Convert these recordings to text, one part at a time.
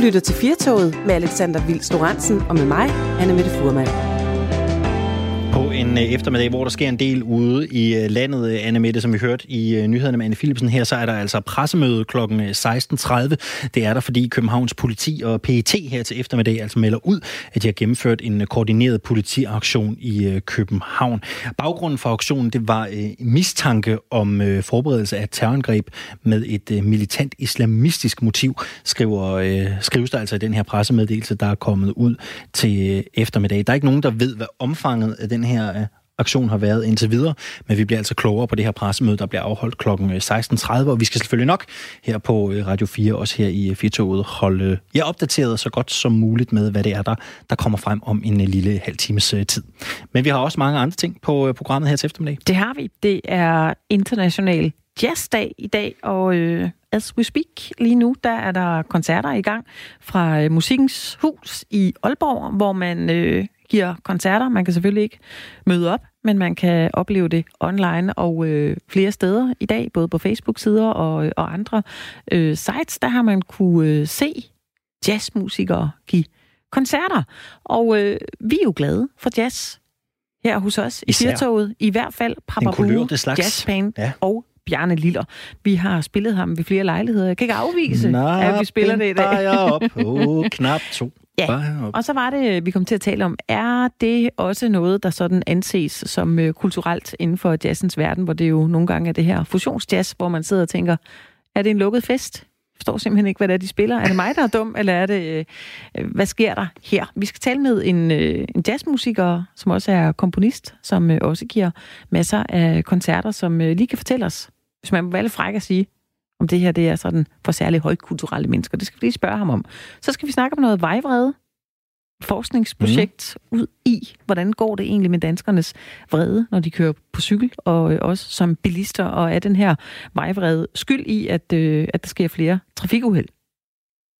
lytter til Firtoget med Alexander Vils Lorentzen og med mig, Anne Mette Furman en øh, eftermiddag, hvor der sker en del ude i øh, landet, øh, Anne Mette, som vi hørte i nyhederne med Anne Philipsen. Her så er der altså pressemøde kl. 16.30. Det er der, fordi Københavns politi og PET her til eftermiddag altså melder ud, at de har gennemført en koordineret politiaktion i København. Baggrunden for aktionen, det var mistanke om forberedelse af terrorangreb med et militant islamistisk motiv, skriver, skrives der altså i den her pressemeddelelse, der er kommet ud til eftermiddag. Der er ikke nogen, der ved, hvad omfanget af den her aktion har været indtil videre, men vi bliver altså klogere på det her pressemøde, der bliver afholdt kl. 16.30, øh, og vi skal selvfølgelig nok her på øh, Radio 4, også her i øh, 4 holde jer opdateret så godt som muligt med, hvad det er, der, der kommer frem om en lille halv times tid. Men vi har også mange andre ting på programmet her til eftermiddag. Det har vi. Det er international jazzdag i dag, og øh, as we speak lige nu, der er der koncerter i gang fra øh, Musikkens Hus i Aalborg, hvor man øh, giver koncerter. Man kan selvfølgelig ikke møde op, men man kan opleve det online og øh, flere steder i dag, både på Facebook-sider og, og andre øh, sites. Der har man kunne øh, se jazzmusikere give koncerter. Og øh, vi er jo glade for jazz her hos os i Firtoget. I hvert fald Papa Bue, Jazzband ja. og Bjarne Liller. Vi har spillet ham ved flere lejligheder. Jeg kan ikke afvise, Nej, at vi spiller det i dag. jeg op på knap to. Ja, og så var det, vi kom til at tale om, er det også noget, der sådan anses som øh, kulturelt inden for jazzens verden, hvor det jo nogle gange er det her fusionsjazz, hvor man sidder og tænker, er det en lukket fest? Forstår simpelthen ikke, hvad det er, de spiller. Er det mig, der er dum, eller er det, øh, hvad sker der her? Vi skal tale med en, øh, en jazzmusiker, som også er komponist, som øh, også giver masser af koncerter, som øh, lige kan fortælle os, hvis man må være lidt fræk at sige, om det her det er sådan for særligt højkulturelle mennesker. Det skal vi lige spørge ham om. Så skal vi snakke om noget vejvrede. Forskningsprojekt mm. ud i, hvordan går det egentlig med danskernes vrede, når de kører på cykel, og øh, også som bilister, og er den her vejvrede skyld i, at, øh, at der sker flere trafikuheld?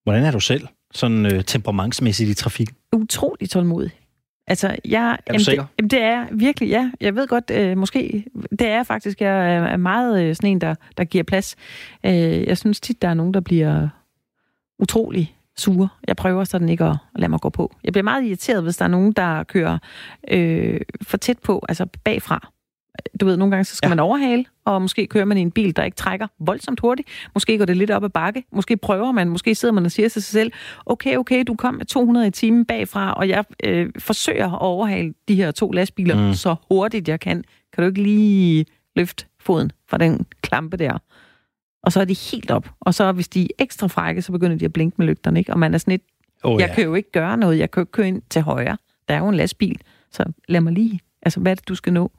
Hvordan er du selv, sådan øh, temperamentsmæssigt i trafik? Utrolig tålmodig. Altså, jeg, er du sikker? Det, det er virkelig, ja. Jeg ved godt, øh, måske, det er faktisk, jeg er meget øh, sådan en, der, der giver plads. Øh, jeg synes tit, der er nogen, der bliver utrolig sure. Jeg prøver sådan ikke at, at lade mig gå på. Jeg bliver meget irriteret, hvis der er nogen, der kører øh, for tæt på, altså bagfra du ved, nogle gange så skal ja. man overhale, og måske kører man i en bil, der ikke trækker voldsomt hurtigt. Måske går det lidt op ad bakke. Måske prøver man, måske sidder man og siger til sig selv, okay, okay, du kom med 200 i timen bagfra, og jeg øh, forsøger at overhale de her to lastbiler mm. så hurtigt jeg kan. Kan du ikke lige løfte foden fra den klampe der? Og så er de helt op. Og så hvis de er ekstra frække, så begynder de at blinke med lygterne, ikke? Og man er sådan lidt, oh, jeg ja. kan jo ikke gøre noget, jeg kan jo køre ind til højre. Der er jo en lastbil, så lad mig lige, altså hvad er det, du skal nå?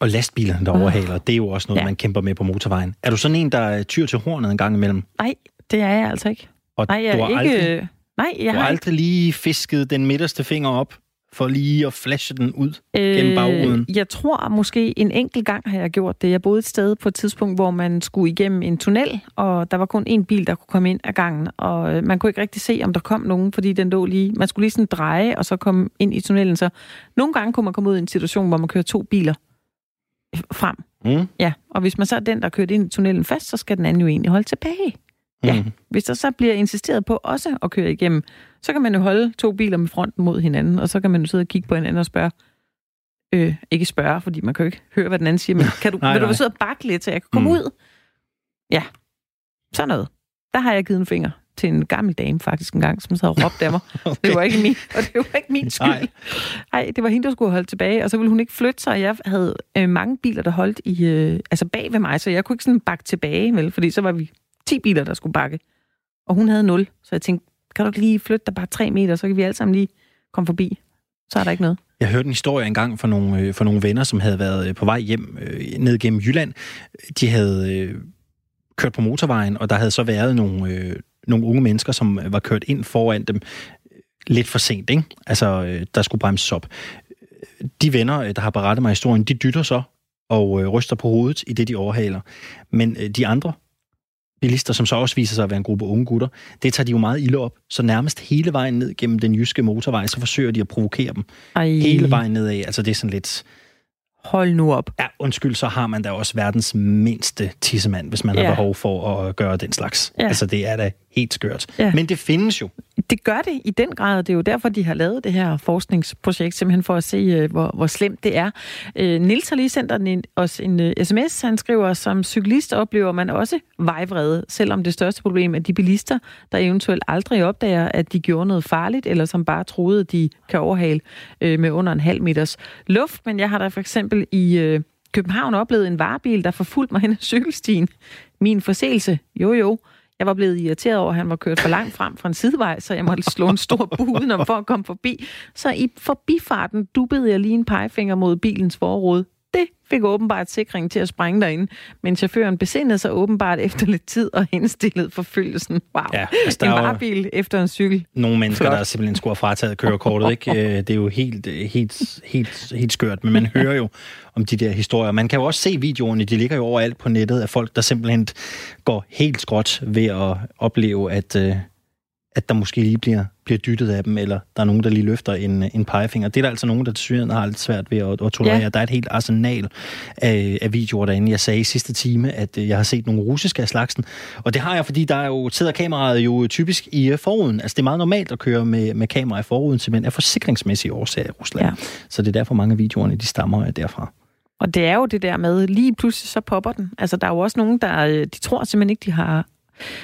Og lastbilerne, der overhaler, det er jo også noget, ja. man kæmper med på motorvejen. Er du sådan en, der tyr til hornet en gang imellem? Nej, det er jeg altså ikke. Og nej, jeg du har ikke... Aldrig, nej, jeg du har aldrig lige fisket den midterste finger op? for lige at flashe den ud øh, gennem bagruden? Jeg tror måske en enkelt gang har jeg gjort det. Jeg boede et sted på et tidspunkt, hvor man skulle igennem en tunnel, og der var kun en bil, der kunne komme ind ad gangen, og øh, man kunne ikke rigtig se, om der kom nogen, fordi den lå lige... Man skulle lige sådan dreje, og så komme ind i tunnelen. Så nogle gange kunne man komme ud i en situation, hvor man kører to biler frem. Mm. Ja, og hvis man så er den, der kørt ind i tunnelen først, så skal den anden jo egentlig holde tilbage. Ja, mm. hvis der så bliver insisteret på også at køre igennem, så kan man jo holde to biler med fronten mod hinanden, og så kan man jo sidde og kigge på hinanden og spørge, øh, ikke spørge, fordi man kan jo ikke høre, hvad den anden siger, men kan du, nej, vil du sidde og bakke lidt, så jeg kan komme mm. ud? Ja, sådan noget. Der har jeg givet en finger til en gammel dame faktisk engang, som sad og råbte af mig. okay. Det var ikke min, og det var ikke min skyld. Nej, det var hende, der skulle holde tilbage, og så ville hun ikke flytte sig. Jeg havde øh, mange biler, der holdt i, øh, altså bag ved mig, så jeg kunne ikke sådan bakke tilbage, vel? fordi så var vi 10 biler, der skulle bakke. Og hun havde 0, så jeg tænkte, kan du ikke lige flytte dig bare 3 meter, så kan vi alle sammen lige komme forbi. Så er der ikke noget. Jeg hørte en historie engang fra nogle, øh, fra nogle venner, som havde været øh, på vej hjem øh, ned gennem Jylland. De havde øh, kørt på motorvejen, og der havde så været nogle, øh, nogle unge mennesker, som var kørt ind foran dem øh, lidt for sent, ikke? Altså, øh, der skulle bremses op. De venner, øh, der har berettet mig historien, de dytter så og ryster på hovedet i det, de overhaler. Men de andre bilister, som så også viser sig at være en gruppe unge gutter, det tager de jo meget ilde op. Så nærmest hele vejen ned gennem den jyske motorvej, så forsøger de at provokere dem. Ej. Hele vejen nedad. Altså det er sådan lidt... Hold nu op. Ja, undskyld, så har man da også verdens mindste tissemand, hvis man ja. har behov for at gøre den slags. Ja. Altså, det er da helt skørt. Ja. Men det findes jo. Det gør det i den grad. Det er jo derfor, de har lavet det her forskningsprojekt, simpelthen for at se, øh, hvor, hvor slemt det er. Øh, Nils har lige sendt en, os en uh, sms. Han skriver, som cyklist oplever man også vejvrede, selvom det største problem er de bilister, der eventuelt aldrig opdager, at de gjorde noget farligt, eller som bare troede, at de kan overhale uh, med under en halv meters luft. Men jeg har da for eksempel i... København oplevet en varebil, der forfulgte mig hen ad cykelstien. Min forseelse, jo jo, jeg var blevet irriteret over, at han var kørt for langt frem fra en sidevej, så jeg måtte slå en stor bu udenom for at komme forbi. Så i forbifarten dubbede jeg lige en pegefinger mod bilens forråd. Det fik åbenbart sikringen til at sprænge derinde, men chaufføren besindede sig åbenbart efter lidt tid og indstillede forfølgelsen. Wow, ja, altså, en varebil efter en cykel. Nogle mennesker, Flot. der simpelthen skulle have frataget kørekortet, ikke? Øh, det er jo helt, helt, helt, helt skørt, men man hører jo om de der historier. Man kan jo også se videoerne, de ligger jo overalt på nettet, af folk, der simpelthen går helt skråt ved at opleve, at, øh, at der måske lige bliver, bliver dyttet af dem, eller der er nogen, der lige løfter en, en pegefinger. Det er der altså nogen, der til har lidt svært ved at, at tolerere. Ja. Der er et helt arsenal af, af videoer derinde. Jeg sagde i sidste time, at øh, jeg har set nogle russiske af slagsen, og det har jeg, fordi der er jo, sidder kameraet jo typisk i øh, forruden. Altså det er meget normalt at køre med, med kamera i forruden, simpelthen af forsikringsmæssige årsager i Rusland. Ja. Så det er derfor mange af videoerne, de stammer derfra. Og det er jo det der med, lige pludselig så popper den. Altså, der er jo også nogen, der øh, de tror simpelthen ikke, de har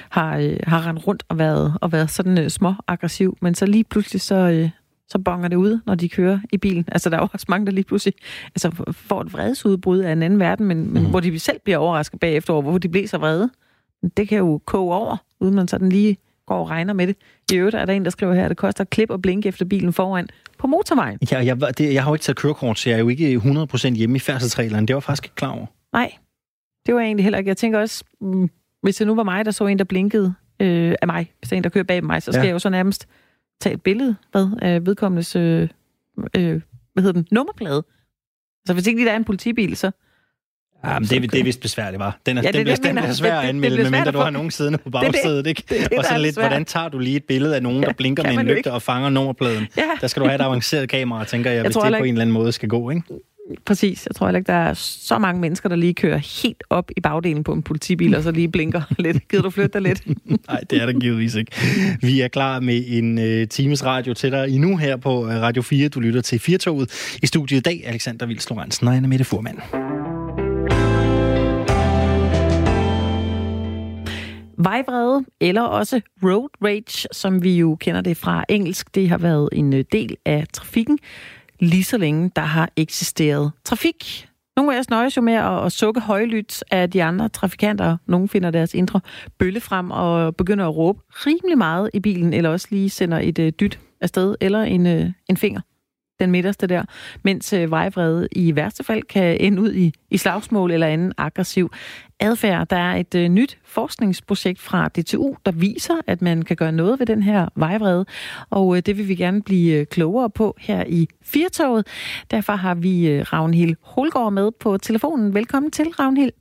har, øh, har rendt rundt og været, og været sådan øh, små aggressiv, men så lige pludselig så, øh, så bonger det ud, når de kører i bilen. Altså, der er jo også mange, der lige pludselig altså, får et vredesudbrud af en anden verden, men, mm. men mhm. hvor de selv bliver overrasket bagefter over, hvorfor de bliver så vrede. Det kan jo koge over, uden man sådan lige går og regner med det. I øvrigt er der en, der skriver her, at det koster at klippe og blinke efter bilen foran på motorvejen. Ja, jeg, det, jeg har jo ikke taget kørekort, så jeg er jo ikke 100% hjemme i færdselsreglerne. Det var faktisk ikke klar over. Nej, det var jeg egentlig heller ikke. Jeg tænker også, mm, hvis det nu var mig, der så en, der blinkede øh, af mig, hvis en, der kører bag mig, så skal ja. jeg jo så nærmest tage et billede hvad, af vedkommendes øh, øh, hvad hedder den, nummerplade. Så hvis ikke lige der er en politibil, så... Ja, men det, det er vist besværligt, var. Den, er, ja, det, den, bliver, den bliver svær at anmelde, medmindre du har nogen siddende på bagsædet, ikke? Det, det, det, og sådan lidt, hvordan tager du lige et billede af nogen, der blinker med en lygte og fanger nummerpladen? Ja. Der skal du have et avanceret kamera, tænker jeg, jeg hvis det på en eller anden måde skal gå, ikke? Præcis. Jeg tror heller ikke, der er så mange mennesker, der lige kører helt op i bagdelen på en politibil, og så lige blinker lidt. Gider du flytte dig lidt? Nej, det er der givetvis ikke. Vi er klar med en uh, times radio til dig endnu her på uh, Radio 4. Du lytter til Firtoget. I studiet i dag, Alexander Vils Lorentzen og Anna Mette Furman. Vejvrede, eller også road rage, som vi jo kender det fra engelsk, det har været en øh, del af trafikken lige så længe der har eksisteret trafik. Nogle af os nøjes jo med at, at sukke højlydt af de andre trafikanter. Nogle finder deres indre bølle frem og begynder at råbe rimelig meget i bilen, eller også lige sender et uh, dyt afsted, eller en, uh, en finger den midterste der, mens øh, vejvrede i værste fald kan ende ud i, i slagsmål eller anden aggressiv adfærd. Der er et øh, nyt forskningsprojekt fra DTU, der viser, at man kan gøre noget ved den her vejvrede, og øh, det vil vi gerne blive øh, klogere på her i Firtoget. Derfor har vi øh, Ravnhild Holgaard med på telefonen. Velkommen til, Ravnhild.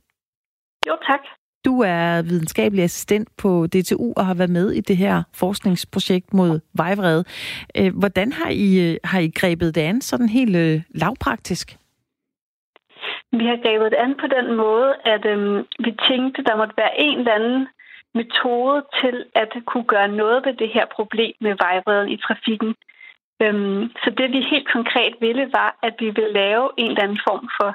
Jo, tak. Du er videnskabelig assistent på DTU og har været med i det her forskningsprojekt mod vejvrede. Øh, hvordan har I, øh, har I grebet det an sådan helt øh, lavpraktisk? Vi har grebet det an på den måde, at øhm, vi tænkte, der måtte være en eller anden metode til at kunne gøre noget ved det her problem med vejvreden i trafikken. Øhm, så det vi helt konkret ville, var, at vi ville lave en eller anden form for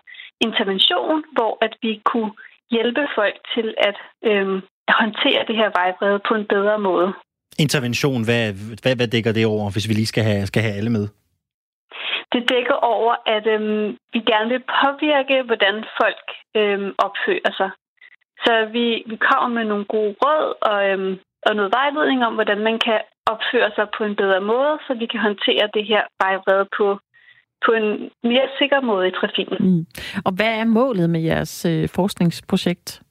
intervention, hvor at vi kunne hjælpe folk til at øhm, håndtere det her vejbrede på en bedre måde. Intervention, hvad, hvad, hvad dækker det over, hvis vi lige skal have, skal have alle med? Det dækker over, at øhm, vi gerne vil påvirke, hvordan folk øhm, opfører sig. Så vi, vi kommer med nogle gode råd og, øhm, og noget vejledning om, hvordan man kan opføre sig på en bedre måde, så vi kan håndtere det her vejvrede på på en mere sikker måde i trafikken. Mm. Og hvad er målet med jeres øh, forskningsprojekt?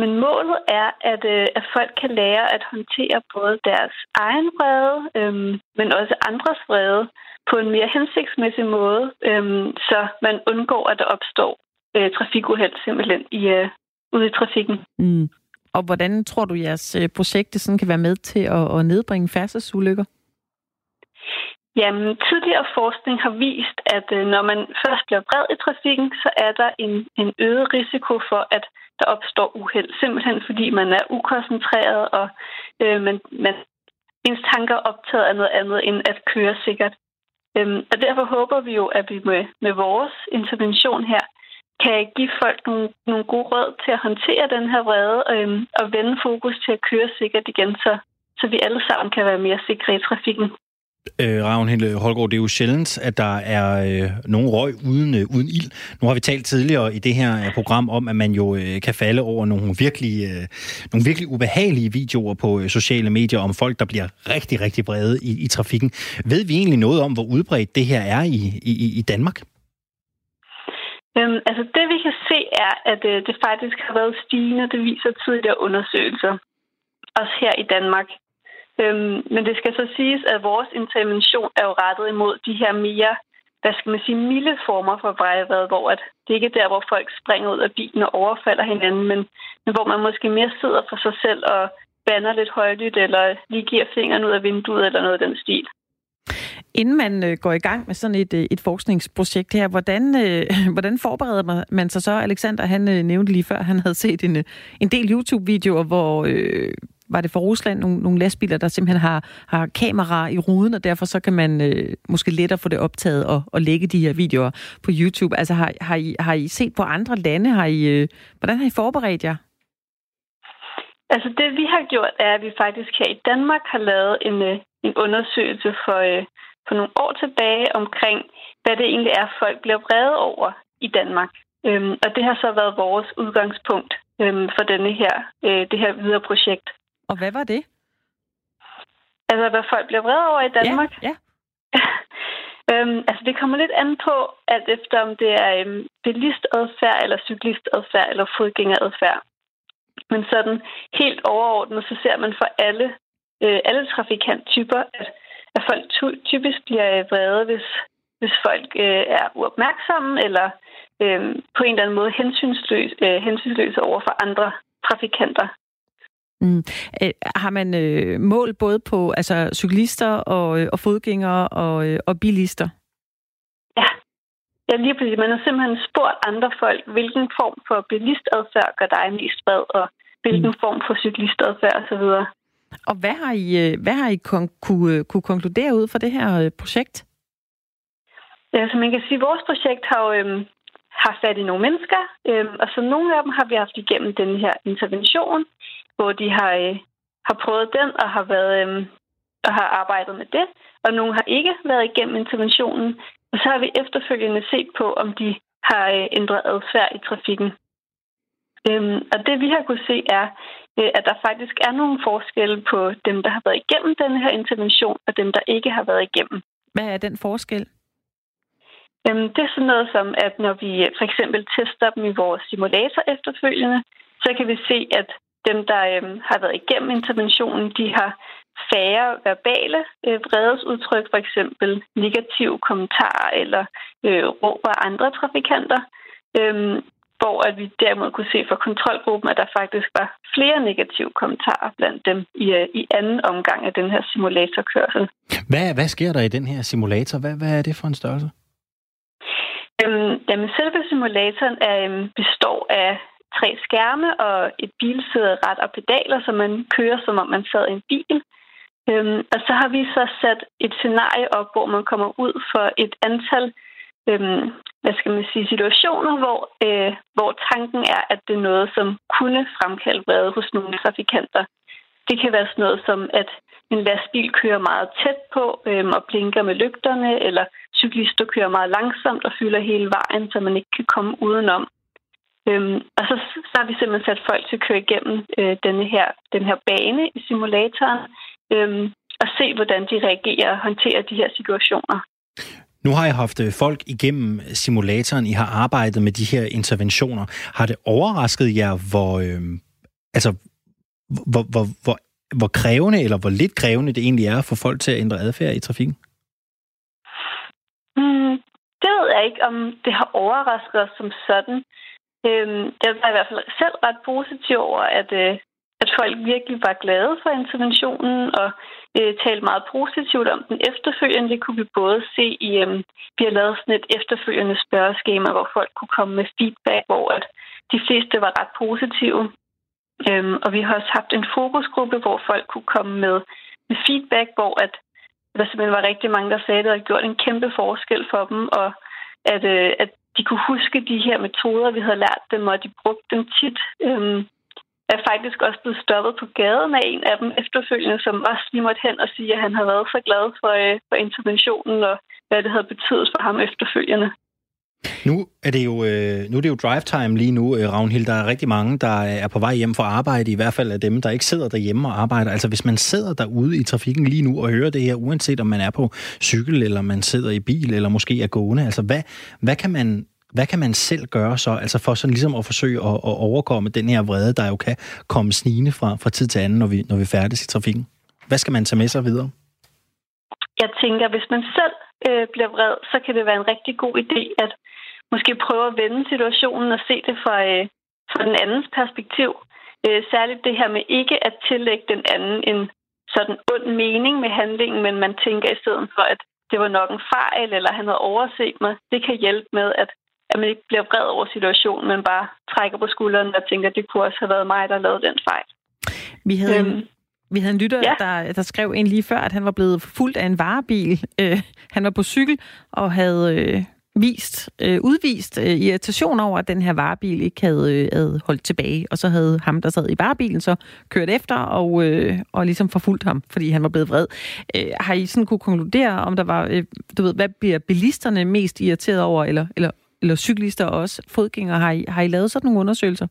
Men målet er, at, øh, at folk kan lære at håndtere både deres egen vrede, øh, men også andres vrede på en mere hensigtsmæssig måde, øh, så man undgår, at der opstår øh, trafikuheld simpelthen i, øh, ude i trafikken. Mm. Og hvordan tror du, jeres øh, projekt sådan kan være med til at, at nedbringe færdselsulykker? Jamen, tidligere forskning har vist, at øh, når man først bliver vred i trafikken, så er der en, en øget risiko for, at der opstår uheld. Simpelthen fordi man er ukoncentreret, og øh, man, man ens tanker optaget af noget andet end at køre sikkert. Øhm, og derfor håber vi jo, at vi med, med vores intervention her kan give folk nogle, nogle gode råd til at håndtere den her vrede øhm, og vende fokus til at køre sikkert igen, så, så vi alle sammen kan være mere sikre i trafikken. Øh, Ravnhild Holgaard, det er jo sjældent, at der er øh, nogen røg uden, øh, uden ild. Nu har vi talt tidligere i det her øh, program om, at man jo øh, kan falde over nogle virkelig, øh, nogle virkelig ubehagelige videoer på øh, sociale medier om folk, der bliver rigtig, rigtig brede i, i trafikken. Ved vi egentlig noget om, hvor udbredt det her er i, i, i Danmark? Øhm, altså det vi kan se er, at øh, det faktisk har været stigende. Det viser tidligere undersøgelser. Også her i Danmark. Øhm, men det skal så siges, at vores intervention er jo rettet imod de her mere, hvad skal man sige, milde former for vejvad, hvor at det ikke er der, hvor folk springer ud af bilen og overfalder hinanden, men, men hvor man måske mere sidder for sig selv og banner lidt højlydt, eller lige giver fingeren ud af vinduet, eller noget af den stil. Inden man øh, går i gang med sådan et, øh, et forskningsprojekt her, hvordan, øh, hvordan forbereder man sig så? Alexander, han nævnte lige før, han havde set en, en del YouTube-videoer, hvor øh, var det fra Rusland, nogle, nogle lastbiler, der simpelthen har, har kamera i ruden, og derfor så kan man øh, måske lettere få det optaget og, og lægge de her videoer på YouTube. Altså har, har, I, har I set på andre lande? Har I, øh, hvordan har I forberedt jer? Altså det vi har gjort, er, at vi faktisk her i Danmark har lavet en, øh, en undersøgelse for, øh, for nogle år tilbage omkring, hvad det egentlig er, folk bliver vrede over i Danmark. Øhm, og det har så været vores udgangspunkt øhm, for denne her, øh, det her videre projekt. Og hvad var det? Altså, hvad folk bliver vrede over i Danmark? Ja, ja. øhm, altså, det kommer lidt an på, alt efter om det er øhm, bilistadfærd, eller cyklistadfærd, eller fodgængeradfærd. Men sådan helt overordnet, så ser man for alle, øh, alle trafikanttyper, at, at folk typisk bliver øh, vrede, hvis, hvis folk øh, er uopmærksomme, eller øh, på en eller anden måde hensynsløse, øh, hensynsløse over for andre trafikanter. Mm. Øh, har man øh, mål både på altså, cyklister og, øh, og fodgængere og, øh, og bilister? Ja. ja, lige præcis. Man har simpelthen spurgt andre folk, hvilken form for bilistadfærd gør dig mest vred, og hvilken mm. form for cyklistadfærd osv. Og hvad har I, hvad har I kon- kunne, kunne konkludere ud fra det her projekt? Ja, så man kan sige, at vores projekt har jo øhm, har fat i nogle mennesker, øh, og så nogle af dem har vi haft igennem den her intervention, hvor de har, øh, har prøvet den og har været øh, og har arbejdet med det, og nogle har ikke været igennem interventionen. Og så har vi efterfølgende set på, om de har øh, ændret adfærd i trafikken. Øhm, og det vi har kunne se er, øh, at der faktisk er nogle forskelle på dem, der har været igennem den her intervention, og dem, der ikke har været igennem. Hvad er den forskel? Øhm, det er sådan noget som, at når vi øh, for eksempel tester dem i vores simulator efterfølgende, så kan vi se, at dem, der øhm, har været igennem interventionen, de har færre verbale øh, vredesudtryk, for eksempel negative kommentarer eller øh, råb af andre trafikanter. Øhm, hvor at vi derimod kunne se for kontrolgruppen, at der faktisk var flere negative kommentarer blandt dem i, øh, i anden omgang af den her simulatorkørsel. Hvad, hvad sker der i den her simulator? Hvad, hvad er det for en størrelse? Øhm, jamen, selve simulatoren er, øhm, består af tre skærme og et bilsæderet og pedaler, så man kører, som om man sad i en bil. Øhm, og så har vi så sat et scenarie op, hvor man kommer ud for et antal øhm, hvad skal man sige, situationer, hvor, øh, hvor tanken er, at det er noget, som kunne fremkalde vrede hos nogle trafikanter. Det kan være sådan noget som, at en lastbil kører meget tæt på øhm, og blinker med lygterne, eller cyklister kører meget langsomt og fylder hele vejen, så man ikke kan komme udenom. Øhm, og så, så har vi simpelthen sat folk til at køre igennem øh, denne her, den her bane i simulatoren øhm, og se, hvordan de reagerer og håndterer de her situationer. Nu har jeg haft øh, folk igennem simulatoren, I har arbejdet med de her interventioner. Har det overrasket jer, hvor, øh, altså, hvor, hvor, hvor, hvor krævende eller hvor lidt krævende det egentlig er for folk til at ændre adfærd i trafikken? Mm, det ved jeg ikke, om det har overrasket os som sådan. Øhm, jeg var i hvert fald selv ret positiv over, at, øh, at folk virkelig var glade for interventionen og øh, talte meget positivt om den efterfølgende. Det kunne vi både se i, øh, vi har lavet sådan et efterfølgende spørgeskema, hvor folk kunne komme med feedback, hvor at de fleste var ret positive. Øhm, og vi har også haft en fokusgruppe, hvor folk kunne komme med med feedback, hvor at der simpelthen var rigtig mange, der sagde, at det havde gjort en kæmpe forskel for dem, og at, øh, at de kunne huske de her metoder, vi havde lært dem, og de brugte dem tit. Øhm, er faktisk også blevet stoppet på gaden af en af dem efterfølgende, som også lige måtte hen og sige, at han havde været så glad for, øh, for interventionen, og hvad det havde betydet for ham efterfølgende. Nu er det jo, øh, nu er det jo drive time lige nu, øh, Ravnhild. Der er rigtig mange, der er på vej hjem fra arbejde, i hvert fald af dem, der ikke sidder derhjemme og arbejder. Altså hvis man sidder derude i trafikken lige nu og hører det her, uanset om man er på cykel, eller man sidder i bil, eller måske er gående, altså hvad, hvad kan man hvad kan man selv gøre så, altså for sådan ligesom at forsøge at, at overkomme den her vrede, der jo kan komme snigende fra, fra tid til anden, når vi, når vi færdes i trafikken? Hvad skal man tage med sig videre? Jeg tænker, hvis man selv øh, bliver vred, så kan det være en rigtig god idé at måske prøve at vende situationen og se det fra, øh, fra den andens perspektiv. Øh, særligt det her med ikke at tillægge den anden en sådan ond mening med handlingen, men man tænker i stedet for, at det var nok en fejl, eller han havde overset mig. Det kan hjælpe med, at, at man ikke bliver vred over situationen, men bare trækker på skulderen og tænker, at det kunne også have været mig, der lavede den fejl. Vi havde øhm, vi havde en lytter, ja. der, der skrev ind lige før, at han var blevet fuldt af en varebil. Øh, han var på cykel og havde øh, vist, øh, udvist øh, irritation over, at den her varebil ikke havde, øh, havde holdt tilbage. Og så havde ham, der sad i varebilen, så kørt efter og, øh, og ligesom forfulgt ham, fordi han var blevet vred. Øh, har I sådan kunne konkludere, om der var, øh, du ved, hvad bliver bilisterne mest irriteret over, eller, eller, eller cyklister og også fodgængere? Har I, har I lavet sådan nogle undersøgelser?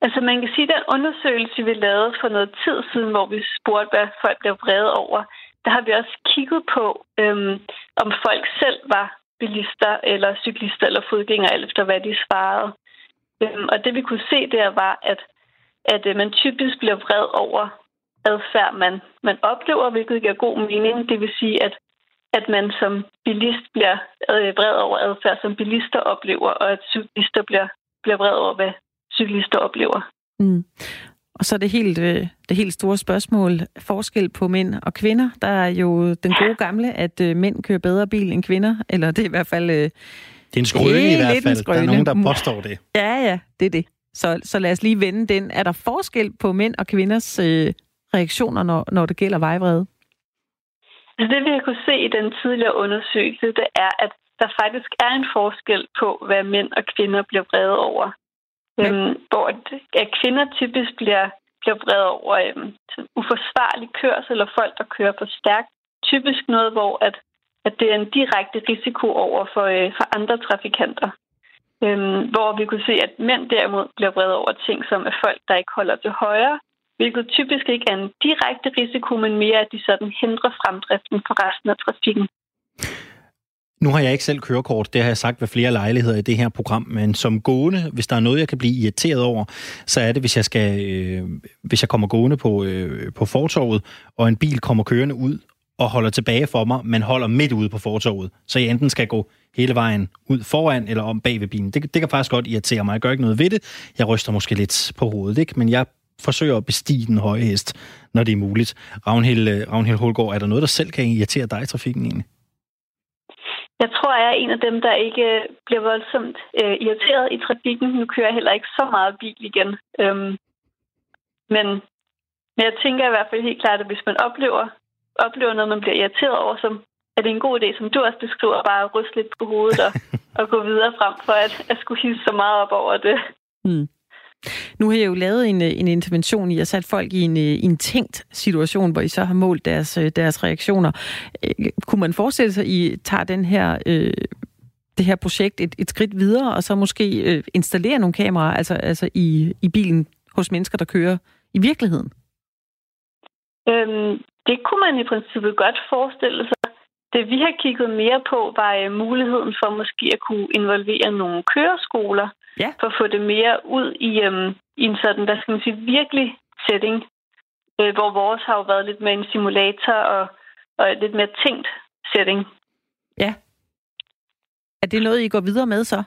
Altså man kan sige, at den undersøgelse, vi lavede for noget tid siden, hvor vi spurgte, hvad folk blev vrede over, der har vi også kigget på, øhm, om folk selv var bilister eller cyklister eller fodgængere, alt efter hvad de svarede. Øhm, og det vi kunne se der var, at, at øh, man typisk bliver vred over adfærd, man, man oplever, hvilket giver god mening. Det vil sige, at, at man som bilist bliver øh, vred over adfærd, som bilister oplever, og at cyklister bliver, bliver vred over, hvad cyklister oplever. Mm. Og så det helt, øh, det helt store spørgsmål, forskel på mænd og kvinder. Der er jo den gode gamle, at øh, mænd kører bedre bil end kvinder, eller det er i hvert fald... Øh, det er en skrøne i hvert fald. Der er nogen, der påstår det. Ja, ja, det er det. Så, så lad os lige vende den. Er der forskel på mænd og kvinders øh, reaktioner, når, når det gælder vejvrede? Altså det, vi har kunne se i den tidligere undersøgelse, det er, at der faktisk er en forskel på, hvad mænd og kvinder bliver vrede over. Øhm, hvor at kvinder typisk bliver, bliver vred over øhm, uforsvarlig kørsel eller folk, der kører for stærkt. Typisk noget, hvor at, at det er en direkte risiko over for, øh, for andre trafikanter. Øhm, hvor vi kunne se, at mænd derimod bliver vred over ting som er folk, der ikke holder til højre, hvilket typisk ikke er en direkte risiko, men mere at de sådan hindrer fremdriften for resten af trafikken. Nu har jeg ikke selv kørekort, det har jeg sagt ved flere lejligheder i det her program, men som gående, hvis der er noget, jeg kan blive irriteret over, så er det, hvis jeg, skal, øh, hvis jeg kommer gående på, øh, på fortorvet, og en bil kommer kørende ud og holder tilbage for mig, men holder midt ude på fortorvet. Så jeg enten skal gå hele vejen ud foran eller om bag ved bilen. Det, det kan faktisk godt irritere mig. Jeg gør ikke noget ved det. Jeg ryster måske lidt på hovedet, ikke? men jeg forsøger at bestige den høje hest, når det er muligt. Ravnhild, øh, Ravnhild Holgaard, er der noget, der selv kan irritere dig i trafikken egentlig? Jeg tror, jeg er en af dem, der ikke bliver voldsomt øh, irriteret i trafikken. Nu kører jeg heller ikke så meget bil igen. Øhm, men, men jeg tænker i hvert fald helt klart, at hvis man oplever, oplever noget, man bliver irriteret over, så er det en god idé, som du også beskriver, bare at ryste lidt på hovedet og, og gå videre frem for at, at skulle hisse så meget op over det. Mm. Nu har jeg jo lavet en, øh, en intervention, I har sat folk i en, øh, en tænkt situation, hvor I så har målt deres, øh, deres reaktioner. Kunne man forestille sig, at I tager den her, øh, det her projekt et, et skridt videre, og så måske øh, installere nogle kameraer altså, altså i, i bilen hos mennesker, der kører i virkeligheden? Øhm, det kunne man i princippet godt forestille sig. Det vi har kigget mere på, var øh, muligheden for måske at kunne involvere nogle køreskoler, ja. for at få det mere ud i, øhm, i en sådan, hvad skal man sige, virkelig setting, øh, hvor vores har jo været lidt med en simulator og, og lidt mere tænkt setting. Ja. Er det noget, I går videre med så?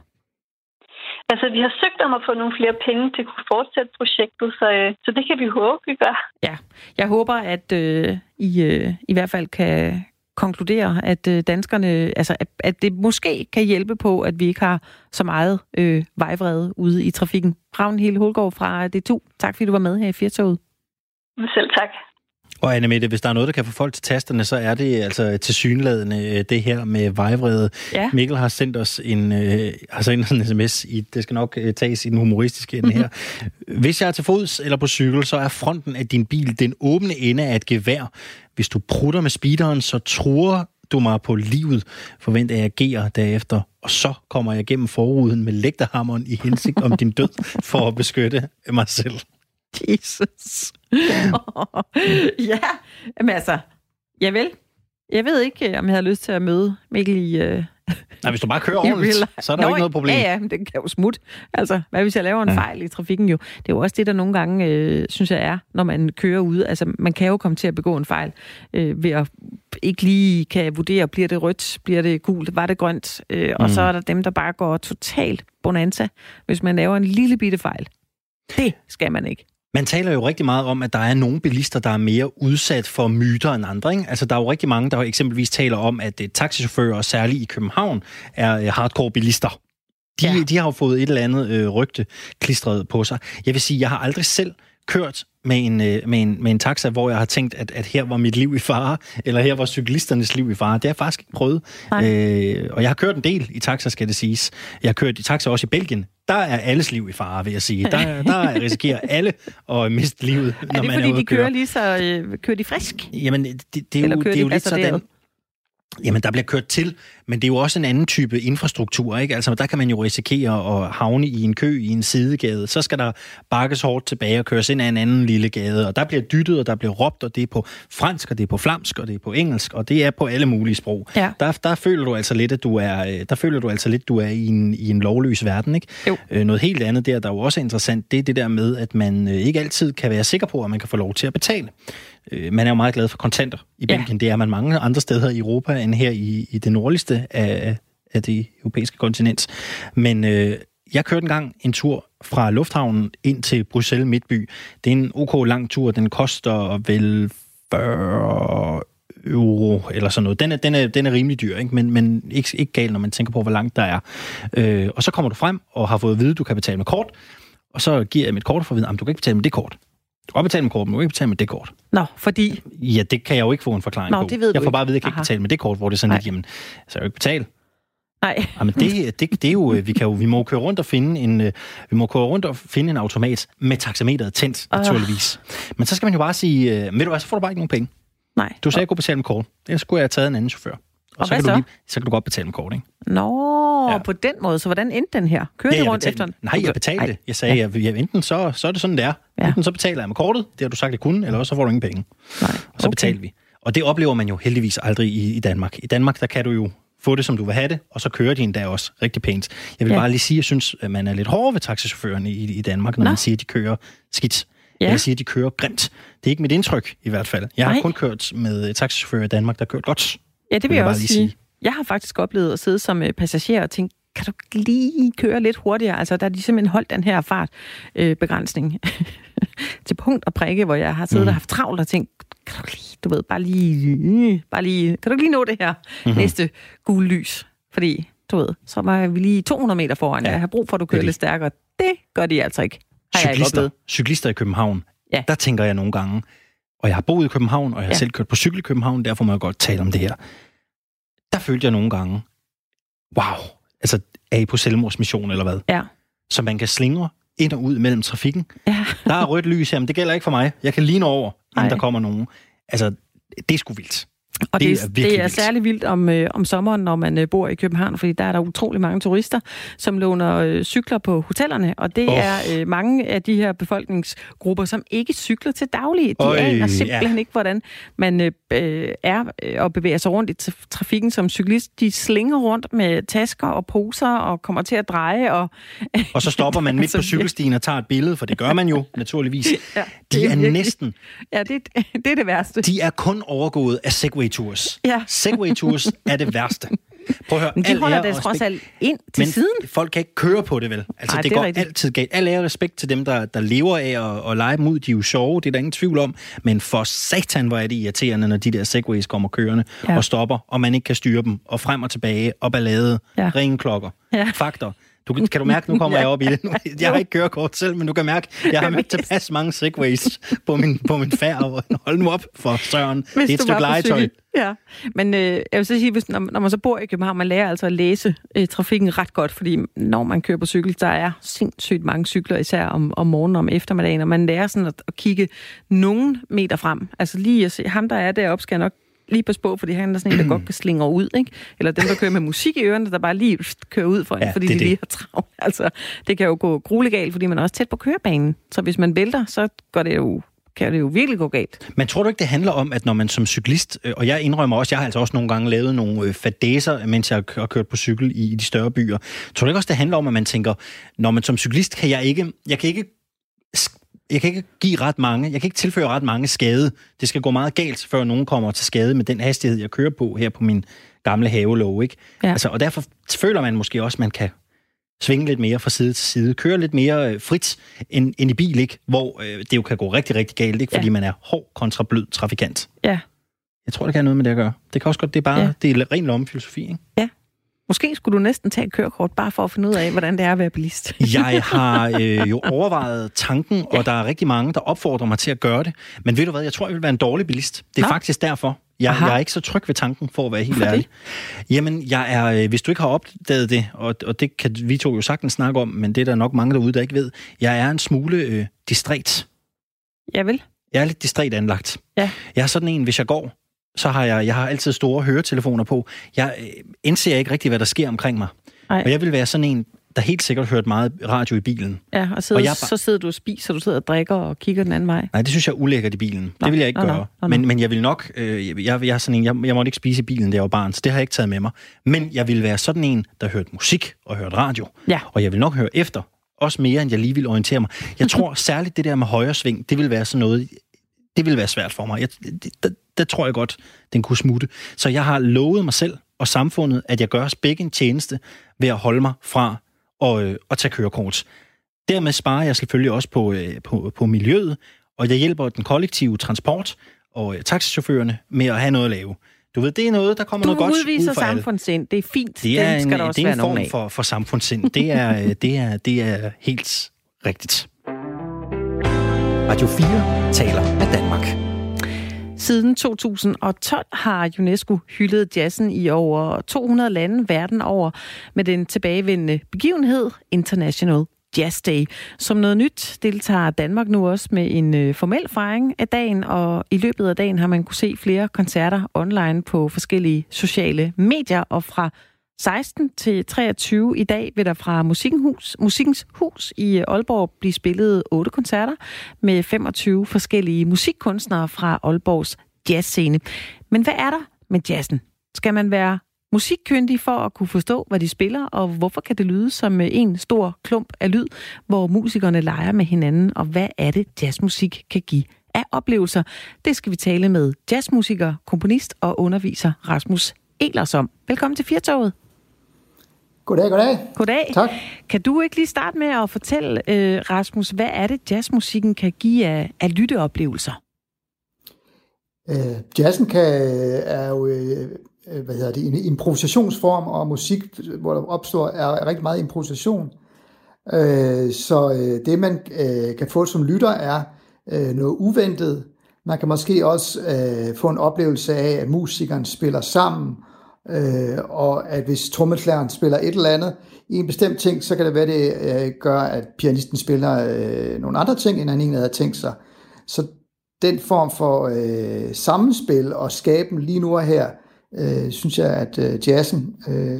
Altså, vi har søgt om at få nogle flere penge til at kunne fortsætte projektet, så, øh, så det kan vi håbe, vi gør. Ja, jeg håber, at øh, I øh, i hvert fald kan, konkludere, at øh, danskerne, altså at, at det måske kan hjælpe på, at vi ikke har så meget øh, vejvrede ude i trafikken. Ravn Hele Hulgaard fra D2, tak fordi du var med her i Firtoget. Selv tak. Og Anne Mette, hvis der er noget, der kan få folk til tasterne, så er det altså til synladende øh, det her med vejvrede. Ja. Mikkel har sendt os en, øh, har sendt en sms, i, det skal nok øh, tages i den humoristiske ende her. Hvis jeg er til fods eller på cykel, så er fronten af din bil den åbne ende af et gevær. Hvis du prutter med speederen, så truer du mig på livet, forventer jeg agerer derefter, og så kommer jeg gennem forruden med lægterhammeren i hensigt om din død, for at beskytte mig selv. Jesus. ja, men altså, jeg vel. Jeg ved ikke, om jeg havde lyst til at møde Mikkel i... Øh, Nej, hvis du bare kører ordentligt, så er der jo Nå, ikke noget problem. Ja, ja, men det kan jo smutte. Altså, hvad hvis jeg laver en ja. fejl i trafikken jo? Det er jo også det, der nogle gange, øh, synes jeg er, når man kører ude. Altså, man kan jo komme til at begå en fejl øh, ved at ikke lige kan vurdere, bliver det rødt, bliver det gult, var det grønt? Øh, og Mm. så er der dem, der bare går totalt bonanza, hvis man laver en lille bitte fejl. Det skal man ikke. Man taler jo rigtig meget om, at der er nogle bilister, der er mere udsat for myter end andre. Ikke? Altså, der er jo rigtig mange, der eksempelvis taler om, at øh, taxichauffører, særligt i København, er øh, hardcore bilister. De, Ja. ja. de har jo fået et eller andet øh, rygte klistret på sig. Jeg vil sige, jeg har aldrig selv kørt med en, øh, med en, med en taxa, hvor jeg har tænkt, at, at her var mit liv i fare, eller her var cyklisternes liv i fare. Det har jeg faktisk ikke prøvet. Øh, og jeg har kørt en del i taxa, skal det siges. Jeg har kørt i taxa også i Belgien. Der er alles liv i fare, vil jeg sige. Der, der risikerer alle at miste livet, når Er det man er fordi, ude de kører lige så... Øh, kører de frisk? Jamen, det, det, er jo, det er jo de lidt hasarderet? sådan... Jamen, der bliver kørt til, men det er jo også en anden type infrastruktur, ikke? Altså, der kan man jo risikere at havne i en kø i en sidegade. Så skal der bakkes hårdt tilbage og køres ind af en anden lille gade, og der bliver dyttet, og der bliver råbt, og det er på fransk, og det er på flamsk, og det er på engelsk, og det er på alle mulige sprog. Ja. Der, der føler du altså lidt, at du er, øh, der føler du altså lidt, du er i en, i en lovløs verden, ikke? Jo. Øh, noget helt andet der, der er jo også interessant, det er det der med, at man øh, ikke altid kan være sikker på, at man kan få lov til at betale. Øh, man er jo meget glad for kontanter i Ja. Belgien. Det er man mange andre steder i Europa end her i, i det nordligste af, af det europæiske kontinent. Men øh, jeg kørte engang en tur fra lufthavnen ind til Bruxelles Midtby. Det er en ok lang tur. Den koster vel 40 euro eller sådan noget. Den er, den er, den er rimelig dyr, ikke? men, men ikke, ikke galt, når man tænker på, hvor langt der er. Øh, og så kommer du frem og har fået at vide, at du kan betale med kort. Og så giver jeg mit kort for at vide, at du kan ikke betale med det kort. Du kan betale med kort, men du kan ikke betale med det kort. Nå, fordi... Ja, det kan jeg jo ikke få en forklaring Nå, på. det ved jeg du får bare ikke. at vide, at jeg kan ikke Aha. betale med det kort, hvor det er sådan Nej. lidt, jamen, så jeg jo ikke betale. Nej, Jamen, det, det, det er jo, øh, vi kan jo, vi må jo køre rundt og finde en, øh, vi må køre rundt og finde en automat med taxameteret tændt, Ah. naturligvis. Men så skal man jo bare sige, øh, ved du hvad, så får du bare ikke nogen penge. nej. Du sagde, at jeg kunne betale med kort. Ellers skulle jeg have taget en anden chauffør. Og, Og så, kan så? Du lige, så kan du godt betale med kort, ikke? Nå, Ja. ja. på den måde. Så hvordan endte den her? Kører Ja, jeg rundt betalte, efter den? Nej, jeg betalte. Ej. Jeg sagde, at jeg, enten så, så er det sådan, det er. Ja. Enten så betaler jeg med kortet, det har du sagt, jeg kunne, eller også så får du ingen penge. Nej, Og så betalte vi. Og det oplever man jo heldigvis aldrig i, i Danmark. I Danmark, der kan du jo få det, som du vil have det, og så kører de endda også rigtig pænt. Jeg vil Ja. bare lige sige, at jeg synes, at man er lidt hård ved taxichaufførerne i, i Danmark, når Nå. man siger, at de kører skidt. Ja. Jeg siger, at de kører grimt. Det er ikke mit indtryk, i hvert fald. Jeg har Nej. kun kørt med taxichauffører i Danmark, der har kørt godt. Ja, det vil vil jeg jeg også sige. sige. Jeg har faktisk oplevet at sidde som øh, passager og tænke, kan du lige køre lidt hurtigere? Altså, der er de simpelthen holdt den her fartbegrænsning til punkt og prikke, hvor jeg har siddet mm. og haft travlt og tænkt, kan du lige, du ved, bare lige, bare lige, kan du lige nå det her mm-hmm. næste gule lys? Fordi, du ved, så var vi lige 200 meter foran. Ja. Jeg har brug for, at du kører er lidt stærkere. Det gør de altså ikke. Har jeg ikke Cyklister, cyklister i København, Ja. der tænker jeg nogle gange, og jeg har boet i København, og jeg har ja. selv kørt på cykel i København, derfor må jeg godt tale om det her. Der følte jeg nogle gange, wow, altså er I på selvmordsmission eller hvad? Ja. Så man kan slingre ind og ud mellem trafikken. Ja. Der er rødt lys her, men det gælder ikke for mig. Jeg kan lige over, Ej. der kommer nogen. Altså, det er sgu vildt. Og Det det, er det, er vildt. særlig vildt om, øh, om sommeren, når man øh, bor i København, fordi der er der utrolig mange turister, som låner øh, cykler på hotellerne, og det Oh. er øh, mange af de her befolkningsgrupper, som ikke cykler til daglig. De Øj, aner simpelthen ja. ikke, hvordan man øh, øh, er øh, og bevæger sig rundt i tra- trafikken som cyklist. De slinger rundt med tasker og poser og kommer til at dreje. Og, Og så stopper man midt Altså, på cykelstien og tager et billede, for det gør man jo naturligvis. ja, De det er virkelig- næsten, Ja, det, det er det værste. de er kun overgået af Segway Tours. Ja. Segway Tours er det værste. Prøv at høre, Men de holder det trods alt ind til Men siden. folk kan ikke køre på det, vel? Altså, Ej, det, det går rigtigt. altid galt. Al ære og respekt til dem, der, der lever af at, at lege dem ud. De er jo sjove, det er der ingen tvivl om. Men for satan, hvor er det irriterende, når de der segways kommer kørende Ja. og stopper, og man ikke kan styre dem, og frem og tilbage, og ballade, Ja. ringeklokker, Ja. fakter. Du, kan du mærke, nu kommer ja. jeg op i det. Jeg har ikke kørekort selv, men du kan mærke, jeg har mødt tilpas mange segways på min, på min færd. Hold nu op for Søren. Hvis det er et stykke legetøj. Ja, men øh, jeg vil så sige, hvis, når, når man så bor i København, man lærer altså at læse øh, trafikken ret godt, fordi når man kører på cykel, der er sindssygt mange cykler, især om, om morgenen og om eftermiddagen, og man lærer sådan at, at kigge nogen meter frem. Altså lige at se, ham der er deroppe, skal nok lige på på, fordi han er sådan en, der godt kan slinge ud, ikke? Eller dem, der kører med musik i ørerne, der bare lige kører ud for en, ja, fordi de det. lige har travlt. Altså, det kan jo gå gruelegalt, fordi man er også tæt på kørebanen. Så hvis man vælter, så går det jo kan det jo virkelig gå galt. Men tror du ikke, det handler om, at når man som cyklist, øh, og jeg indrømmer også, jeg har altså også nogle gange lavet nogle øh, fadæser, mens jeg har kørt på cykel i de større byer. Tror du ikke også, det handler om, at man tænker, når man som cyklist kan jeg ikke, jeg kan ikke jeg kan ikke give ret mange, jeg kan ikke tilføre ret mange skade. Det skal gå meget galt, før nogen kommer til skade med den hastighed, jeg kører på her på min gamle havelov. Ikke? Ja. Altså, og derfor føler man måske også, at man kan svinge lidt mere fra side til side, køre lidt mere øh, frit end, end i bil, ikke? hvor øh, det jo kan gå rigtig, rigtig galt, ikke? fordi ja. man er hård kontra blød trafikant. Ja. Jeg tror, det kan have noget med det at gøre. Det kan også godt, det er bare, ja. det er ren lommefilosofi, ikke? Ja. Måske skulle du næsten tage et kørekort, bare for at finde ud af, hvordan det er at være bilist. jeg har øh, jo overvejet tanken, ja. og der er rigtig mange, der opfordrer mig til at gøre det. Men ved du hvad, jeg tror, jeg vil være en dårlig bilist. Det er Nå. faktisk derfor. Jeg, jeg er ikke så tryg ved tanken, for at være helt ærlig. Jamen, jeg er, øh, hvis du ikke har opdaget det, og, og det kan vi to jo sagtens snakke om, men det er der nok mange derude, der ikke ved, jeg er en smule øh, distræt. Jeg vil. Jeg er lidt distræt anlagt. Ja. Jeg er sådan en, hvis jeg går, så har jeg, jeg har altid store høretelefoner på. Jeg øh, indser ikke rigtig, hvad der sker omkring mig. Ej. Og jeg vil være sådan en, der helt sikkert hørt meget radio i bilen. Ja, og, sidder, og jeg, så sidder du og spiser, du sidder og drikker og kigger den anden vej. Nej, det synes jeg er ulækkert i bilen. Nå, det vil jeg ikke nå, gøre. Nå, nå, men, men jeg vil nok... Øh, jeg, jeg, er sådan en, jeg, jeg måtte ikke spise i bilen, da jeg var barn, så det har jeg ikke taget med mig. Men jeg vil være sådan en, der hørte musik og hørte radio. Ja. Og jeg vil nok høre efter, også mere, end jeg lige vil orientere mig. Jeg tror særligt det der med højre sving, det vil være sådan noget, det vil være svært for mig. Jeg, det, det, det tror jeg godt, den kunne smutte. Så jeg har lovet mig selv og samfundet, at jeg gør os begge en tjeneste ved at holde mig fra at, øh, at tage kørekort. Dermed sparer jeg selvfølgelig også på, øh, på, på miljøet, og jeg hjælper den kollektive transport og øh, taxichaufførerne med at have noget at lave. Du ved, det er noget, der kommer du noget godt ud fra samfundssind. Det er fint. Det er en, skal der også det er en form for, for samfundssind. Det er, øh, det, er, det er helt rigtigt. Radio 4 taler med Danmark. Siden 2012 har UNESCO hyldet jazzen i over 200 lande verden over med den tilbagevendende begivenhed International Jazz Day. Som noget nyt deltager Danmark nu også med en øh, formel fejring af dagen, og i løbet af dagen har man kunne se flere koncerter online på forskellige sociale medier, og fra 16 til 23 i dag vil der fra Musikenhus, Musikkens Hus i øh, Aalborg blive spillet otte koncerter med 25 forskellige musikkunstnere fra Aalborgs jazzscene. Men hvad er der med jazzen? Skal man være musikkyndig for at kunne forstå, hvad de spiller, og hvorfor kan det lyde som øh, en stor klump af lyd, hvor musikerne leger med hinanden, og hvad er det, jazzmusik kan give af oplevelser? Det skal vi tale med jazzmusiker, komponist og underviser Rasmus Elers om. Velkommen til Firtoget. Goddag, goddag. Goddag. Tak. Kan du ikke lige starte med at fortælle, øh, Rasmus, hvad er det, jazzmusikken kan give af, af lytteoplevelser? Øh, jazzen kan, er jo øh, hvad hedder det, en improvisationsform, og musik, hvor der opstår, er rigtig meget improvisation. Øh, så øh, det, man øh, kan få som lytter, er øh, noget uventet. Man kan måske også øh, få en oplevelse af, at musikeren spiller sammen, øh, Øh, og at hvis trommeslageren spiller et eller andet i en bestemt ting, så kan det være, det øh, gør, at pianisten spiller øh, nogle andre ting, end han egentlig havde tænkt sig. Så den form for øh, sammenspil og skaben lige nu og her, øh, synes jeg, at øh, jazzen øh,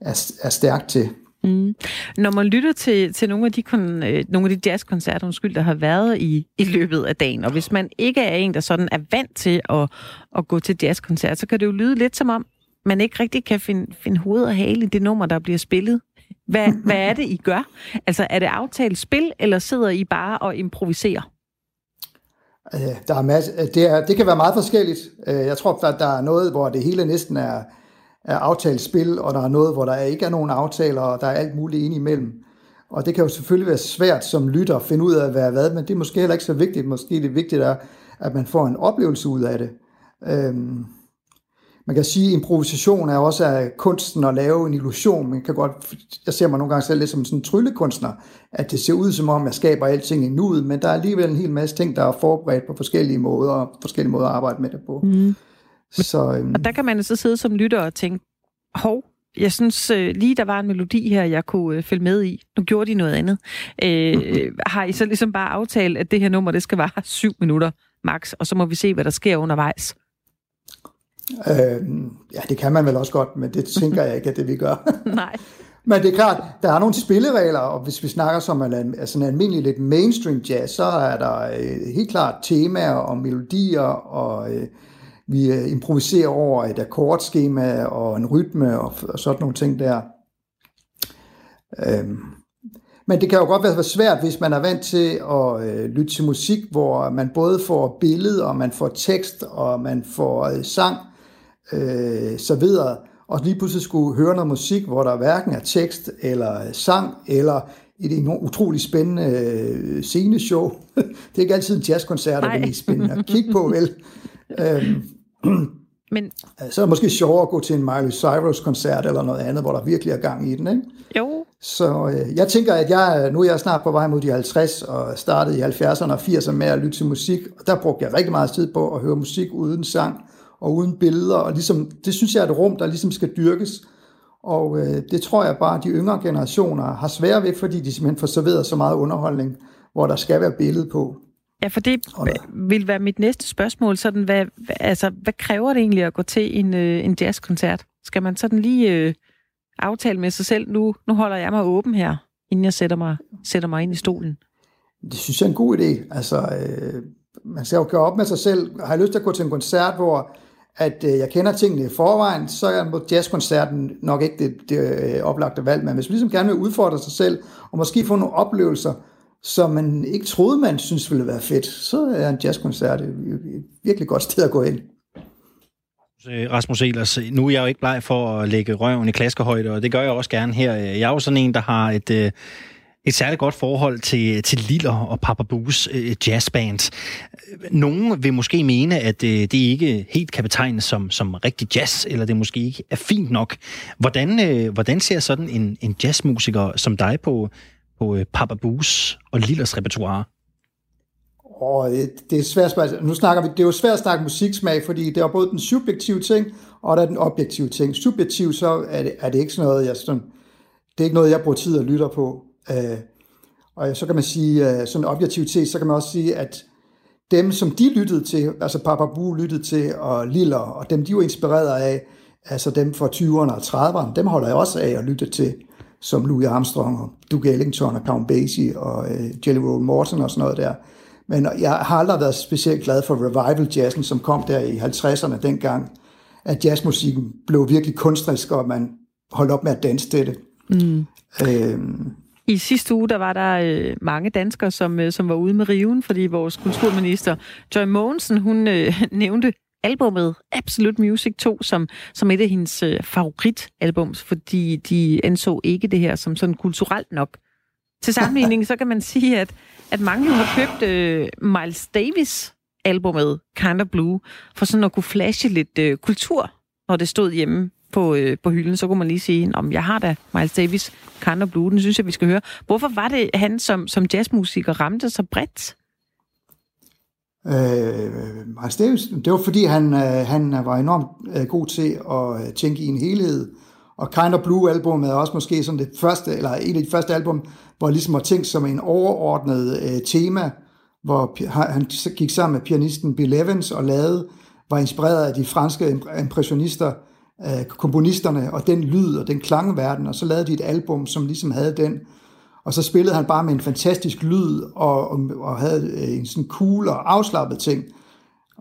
er, er stærk til. Mm. Når man lytter til, til nogle af de, kon, øh, nogle af de jazzkoncerter, undskyld, der har været i, i løbet af dagen, og hvis man ikke er en, der sådan er vant til at, at gå til jazzkoncert, så kan det jo lyde lidt som om, man ikke rigtig kan finde, finde hoved og hale i det nummer, der bliver spillet. Hvad, hvad er det, I gør? Altså, er det aftalt spil, eller sidder I bare og improviserer? Øh, der er masse, øh, det, er, det kan være meget forskelligt. Øh, jeg tror, at der er noget, hvor det hele næsten er, er aftalt spil, og der er noget, hvor der ikke er nogen aftaler, og der er alt muligt ind imellem. Og det kan jo selvfølgelig være svært som lytter at finde ud af, hvad er hvad, men det er måske heller ikke så vigtigt. Måske det vigtigt er, at man får en oplevelse ud af det. Øhm, man kan sige, at improvisation er også af kunsten at lave en illusion. Man kan godt, jeg ser mig nogle gange selv lidt som sådan en tryllekunstner, at det ser ud som om, jeg skaber alting i nuet, men der er alligevel en hel masse ting, der er forberedt på forskellige måder, og forskellige måder at arbejde med det på. Mm. Så, øhm, og der kan man så sidde som lytter og tænke, hov, jeg synes øh, lige, der var en melodi her, jeg kunne øh, følge med i. Nu gjorde de noget andet. Øh, har I så ligesom bare aftalt, at det her nummer, det skal vare syv minutter max, og så må vi se, hvad der sker undervejs? Øh, ja, det kan man vel også godt, men det tænker jeg ikke, at det vi gør. Nej. Men det er klart, der er nogle spilleregler, og hvis vi snakker som en, altså en almindelig lidt mainstream jazz, så er der øh, helt klart temaer og melodier, og øh, vi øh, improviserer over et akkordskema og en rytme og, og sådan nogle ting der. Øhm, men det kan jo godt være svært, hvis man er vant til at øh, lytte til musik, hvor man både får billede, og man får tekst, og man får øh, sang øh, serveret, og lige pludselig skulle høre noget musik, hvor der hverken er tekst eller sang, eller et enormt utroligt spændende øh, sceneshow. det er ikke altid en jazzkoncert, der er mest spændende at kigge på, vel? øhm, men... Så er det måske sjovere at gå til en Miley Cyrus-koncert eller noget andet, hvor der virkelig er gang i den, ikke? Jo. Så øh, jeg tænker, at jeg, nu er jeg snart på vej mod de 50, og startede i 70'erne og 80'erne med at lytte til musik, og der brugte jeg rigtig meget tid på at høre musik uden sang og uden billeder, og ligesom, det synes jeg er et rum, der ligesom skal dyrkes, og øh, det tror jeg bare, at de yngre generationer har svært ved, fordi de simpelthen får serveret så meget underholdning, hvor der skal være billede på. Ja, for det vil være mit næste spørgsmål. Sådan, hvad, altså, hvad kræver det egentlig at gå til en, øh, en jazzkoncert? Skal man sådan lige øh, aftale med sig selv, nu, nu holder jeg mig åben her, inden jeg sætter mig, sætter mig ind i stolen? Det synes jeg er en god idé. Altså, øh, man skal jo gøre op med sig selv. Har jeg lyst til at gå til en koncert, hvor at øh, jeg kender tingene i forvejen, så er jazzkoncerten nok ikke det, det øh, oplagte valg. Men hvis man ligesom gerne vil udfordre sig selv, og måske få nogle oplevelser, som man ikke troede, man synes ville være fedt, så er en jazzkoncert et virkelig godt sted at gå ind. Øh, Rasmus Elers, nu er jeg jo ikke bleg for at lægge røven i klaskehøjde, og det gør jeg også gerne her. Jeg er jo sådan en, der har et, øh, et særligt godt forhold til, til Liller og Papa Boos øh, jazzband. Nogle vil måske mene, at øh, det ikke helt kan betegnes som, som rigtig jazz, eller det måske ikke er fint nok. Hvordan, øh, hvordan ser sådan en, en jazzmusiker som dig på, på øh, Papa Boos og Lillers repertoire? Og det er svært Nu snakker vi, det er jo svært at snakke musiksmag, fordi det er både den subjektive ting, og der er den objektive ting. Subjektivt så er det, er det ikke sådan noget, jeg sådan, det er ikke noget, jeg bruger tid at lytte på. Øh, og så kan man sige, øh, sådan objektivt set, så kan man også sige, at dem, som de lyttede til, altså Papa Boo lyttede til, og Liller, og dem, de var inspireret af, altså dem fra 20'erne og 30'erne, dem holder jeg også af at lytte til som Louis Armstrong og Duke Ellington og Count Basie og øh, Jelly Roll Morton og sådan noget der. Men jeg har aldrig været specielt glad for revival jazzen, som kom der i 50'erne dengang, at jazzmusikken blev virkelig kunstnerisk, og man holdt op med at danse til det. Mm. Øhm, i sidste uge, der var der øh, mange danskere, som, øh, som var ude med riven, fordi vores kulturminister Joy Mogensen, hun øh, nævnte albummet Absolute Music 2 som, som et af hendes øh, favoritalbums, fordi de anså ikke det her som sådan kulturelt nok. Til sammenligning, så kan man sige, at, at mange har købt øh, Miles Davis albumet Kind of Blue, for sådan at kunne flashe lidt øh, kultur, når det stod hjemme på, øh, på hylden, så kunne man lige sige, om jeg har da Miles Davis Kind of Blue, den synes jeg, vi skal høre. Hvorfor var det, han som, som jazzmusiker ramte så bredt? Øh, Miles Davis, det var fordi, han, øh, han var enormt øh, god til at øh, tænke i en helhed. Og Kind of Blue albumet er også måske sådan det første, eller en af de første album, hvor ligesom var tænkt som en overordnet øh, tema, hvor han gik sammen med pianisten Bill Evans og lavede, var inspireret af de franske impressionister, øh, komponisterne, og den lyd og den klangverden, og så lavede de et album, som ligesom havde den og så spillede han bare med en fantastisk lyd, og, og, og havde øh, en sådan cool og afslappet ting,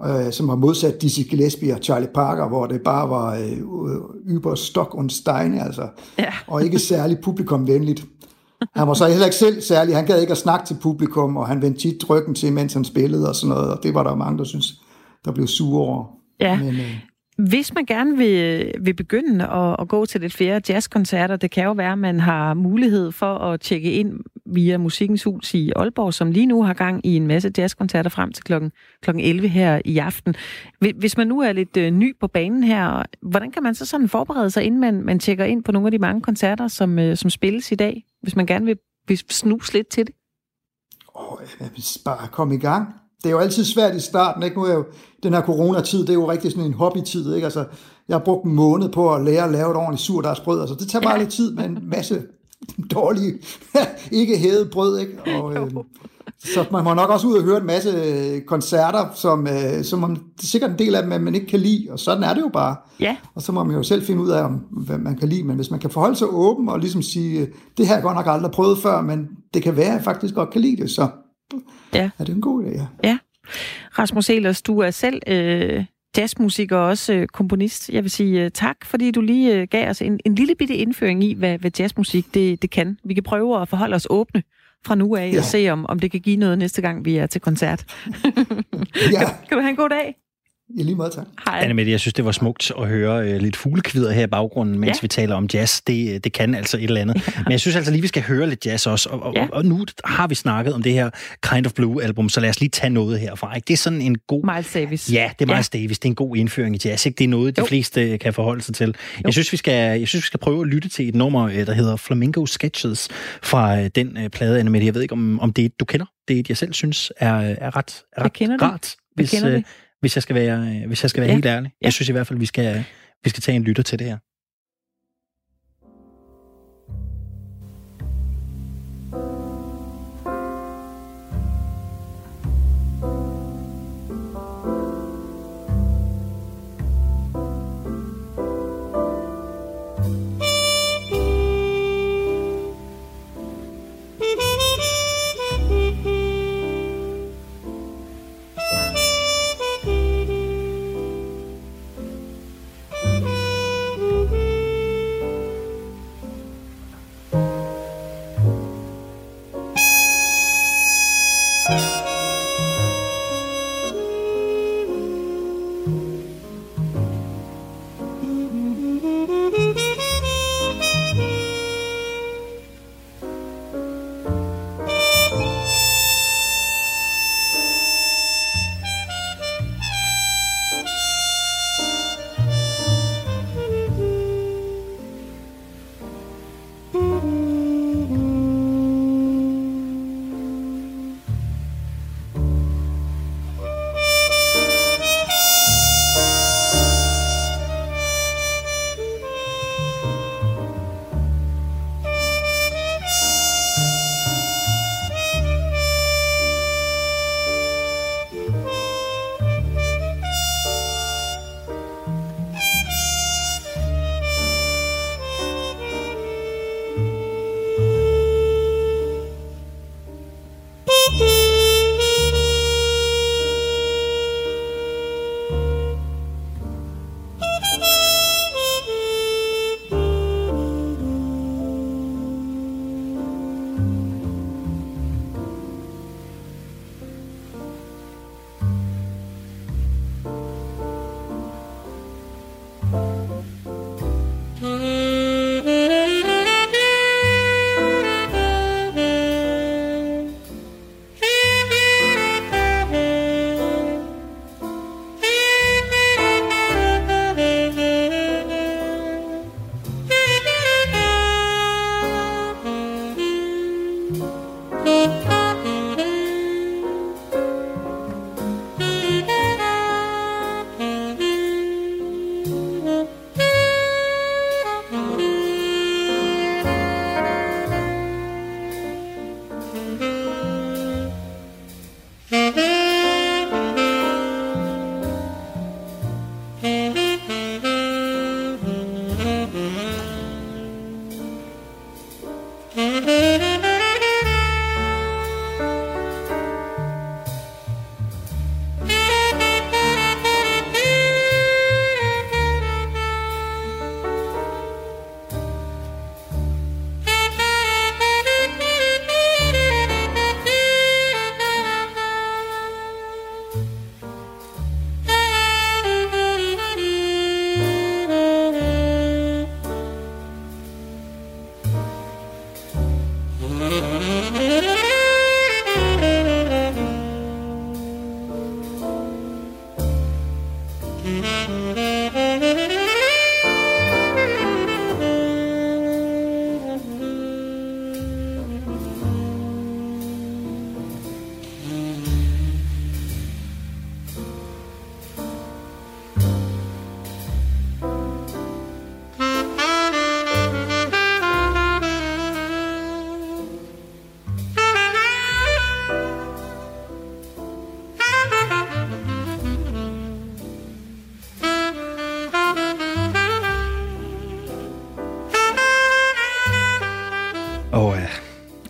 øh, som var modsat Dizzy Gillespie og Charlie Parker, hvor det bare var øh, über Stock und Steine, altså, ja. og ikke særlig publikumvenligt. Han var så heller ikke selv særlig, han gad ikke at snakke til publikum, og han vendte tit ryggen til, mens han spillede og sådan noget, og det var der mange, der synes, der blev sure over. Ja. Men, øh, hvis man gerne vil, vil begynde at, at gå til lidt flere jazzkoncerter, det kan jo være, at man har mulighed for at tjekke ind via Musikkens Hus i Aalborg, som lige nu har gang i en masse jazzkoncerter frem til klokken, klokken 11 her i aften. Hvis man nu er lidt øh, ny på banen her, hvordan kan man så sådan forberede sig, inden man, man tjekker ind på nogle af de mange koncerter, som, øh, som spilles i dag, hvis man gerne vil, vil snuse lidt til det? Åh, oh, bare komme i gang det er jo altid svært i starten, ikke? Nu er jo den her coronatid, det er jo rigtig sådan en hobbytid, ikke? Altså, jeg har brugt en måned på at lære at lave et ordentligt surdagsbrød, altså det tager bare lidt tid med en masse dårlige, ikke hævet brød, ikke? Og, øh, så man må nok også ud og høre en masse koncerter, som, øh, som man, det er sikkert en del af dem, man ikke kan lide, og sådan er det jo bare. Ja. Og så må man jo selv finde ud af, om, hvad man kan lide, men hvis man kan forholde sig åben og ligesom sige, det har jeg godt nok aldrig prøvet før, men det kan være, at jeg faktisk godt kan lide det, så ja. er det en god idé, ja. ja. Rasmus Elers, du er selv øh, jazzmusiker og også øh, komponist. Jeg vil sige øh, tak, fordi du lige øh, gav os en, en lille bitte indføring i, hvad, hvad jazzmusik det, det kan. Vi kan prøve at forholde os åbne fra nu af ja. og se, om, om det kan give noget næste gang, vi er til koncert. ja. kan, kan du have en god dag? I lige måde, tak. Hej. Anne jeg synes, det var smukt at høre uh, lidt fuglekvider her i baggrunden, mens ja. vi taler om jazz. Det, det kan altså et eller andet. Ja. Men jeg synes altså lige, vi skal høre lidt jazz også. Og, ja. og, og nu har vi snakket om det her Kind of Blue-album, så lad os lige tage noget herfra. Ikke? Det er sådan en god... Miles Davis. Ja, det er Miles ja. Davis. Det er en god indføring i jazz. Ikke? Det er noget, de jo. fleste kan forholde sig til. Jeg synes, vi skal, jeg synes, vi skal prøve at lytte til et nummer, øh, der hedder Flamingo Sketches fra øh, den uh, plade, Anne Jeg ved ikke, om, om det er du kender. Det er et, jeg selv synes er, er ret, er ret rart. Det. Hvis, det hvis jeg skal være, hvis jeg skal være ja. helt ærlig. Jeg synes i hvert fald, vi skal, vi skal tage en lytter til det her.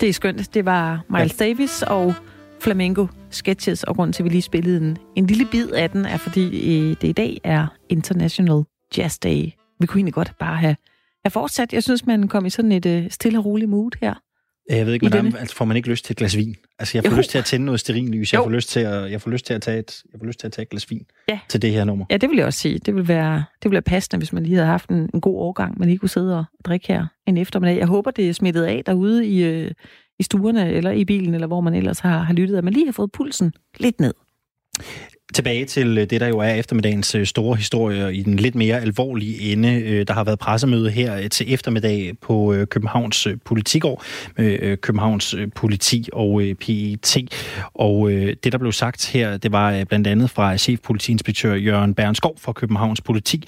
Det er skønt. Det var Miles ja. Davis og Flamengo Sketches, og grund til, at vi lige spillede en, en lille bid af den, er fordi øh, det i dag er International Jazz Day. Vi kunne egentlig godt bare have, have fortsat. Jeg synes, man kom i sådan et øh, stille og roligt mood her. Jeg ved ikke, hvordan altså, får man ikke lyst til et glas vin? Altså, jeg får jo. lyst til at tænde noget sterinlys. Jeg får, lyst til at, jeg får lyst til at tage et, jeg får lyst til at tage et glas vin ja. til det her nummer. Ja, det vil jeg også sige. Det vil være, det vil være passende, hvis man lige havde haft en, en god årgang, man lige kunne sidde og drikke her en eftermiddag. Jeg håber, det er smittet af derude i, øh, i stuerne, eller i bilen, eller hvor man ellers har, har lyttet, at man lige har fået pulsen lidt ned. Tilbage til øh, det, der jo er eftermiddagens øh, store historie i den lidt mere alvorlige ende. Øh, der har været pressemøde her til eftermiddag på Københavns Politikår med Københavns Politi og PET. Og det, der blev sagt her, det var blandt andet fra chefpolitiinspektør Jørgen Bernskov fra Københavns Politi.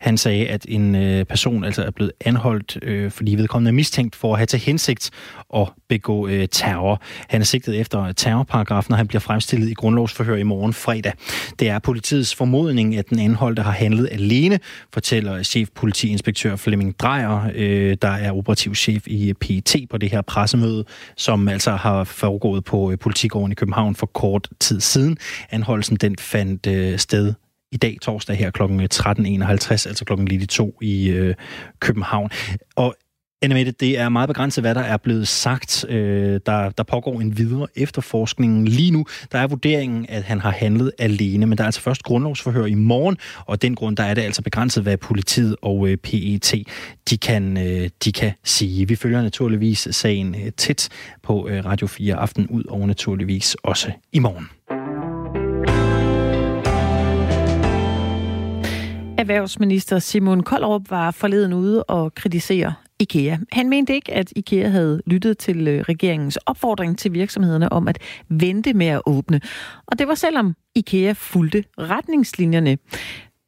Han sagde, at en person altså er blevet anholdt, fordi vedkommende er mistænkt for at have til hensigt at begå terror. Han er sigtet efter terrorparagrafen, og han bliver fremstillet i grundlovsforhør i morgen fredag. Det er politiets formodning, at den anholdte har handlet alene, fortæller chefpolitiinspektør Flemming Drejer, øh, der er operativ chef i øh, PET på det her pressemøde, som altså har foregået på øh, politigården i København for kort tid siden. Anholdelsen den fandt øh, sted i dag torsdag her kl. 13.51, øh, altså klokken lige de to i øh, København. Og Annemette, det er meget begrænset, hvad der er blevet sagt. Øh, der, der pågår en videre efterforskning lige nu. Der er vurderingen, at han har handlet alene, men der er altså først grundlovsforhør i morgen, og den grund, der er det altså begrænset, hvad politiet og øh, PET de kan, øh, de kan sige. Vi følger naturligvis sagen øh, tæt på øh, Radio 4 Aften ud, og naturligvis også i morgen. Erhvervsminister Simon Koldrup var forleden ude og kritisere IKEA. Han mente ikke, at IKEA havde lyttet til øh, regeringens opfordring til virksomhederne om at vente med at åbne. Og det var selvom IKEA fulgte retningslinjerne.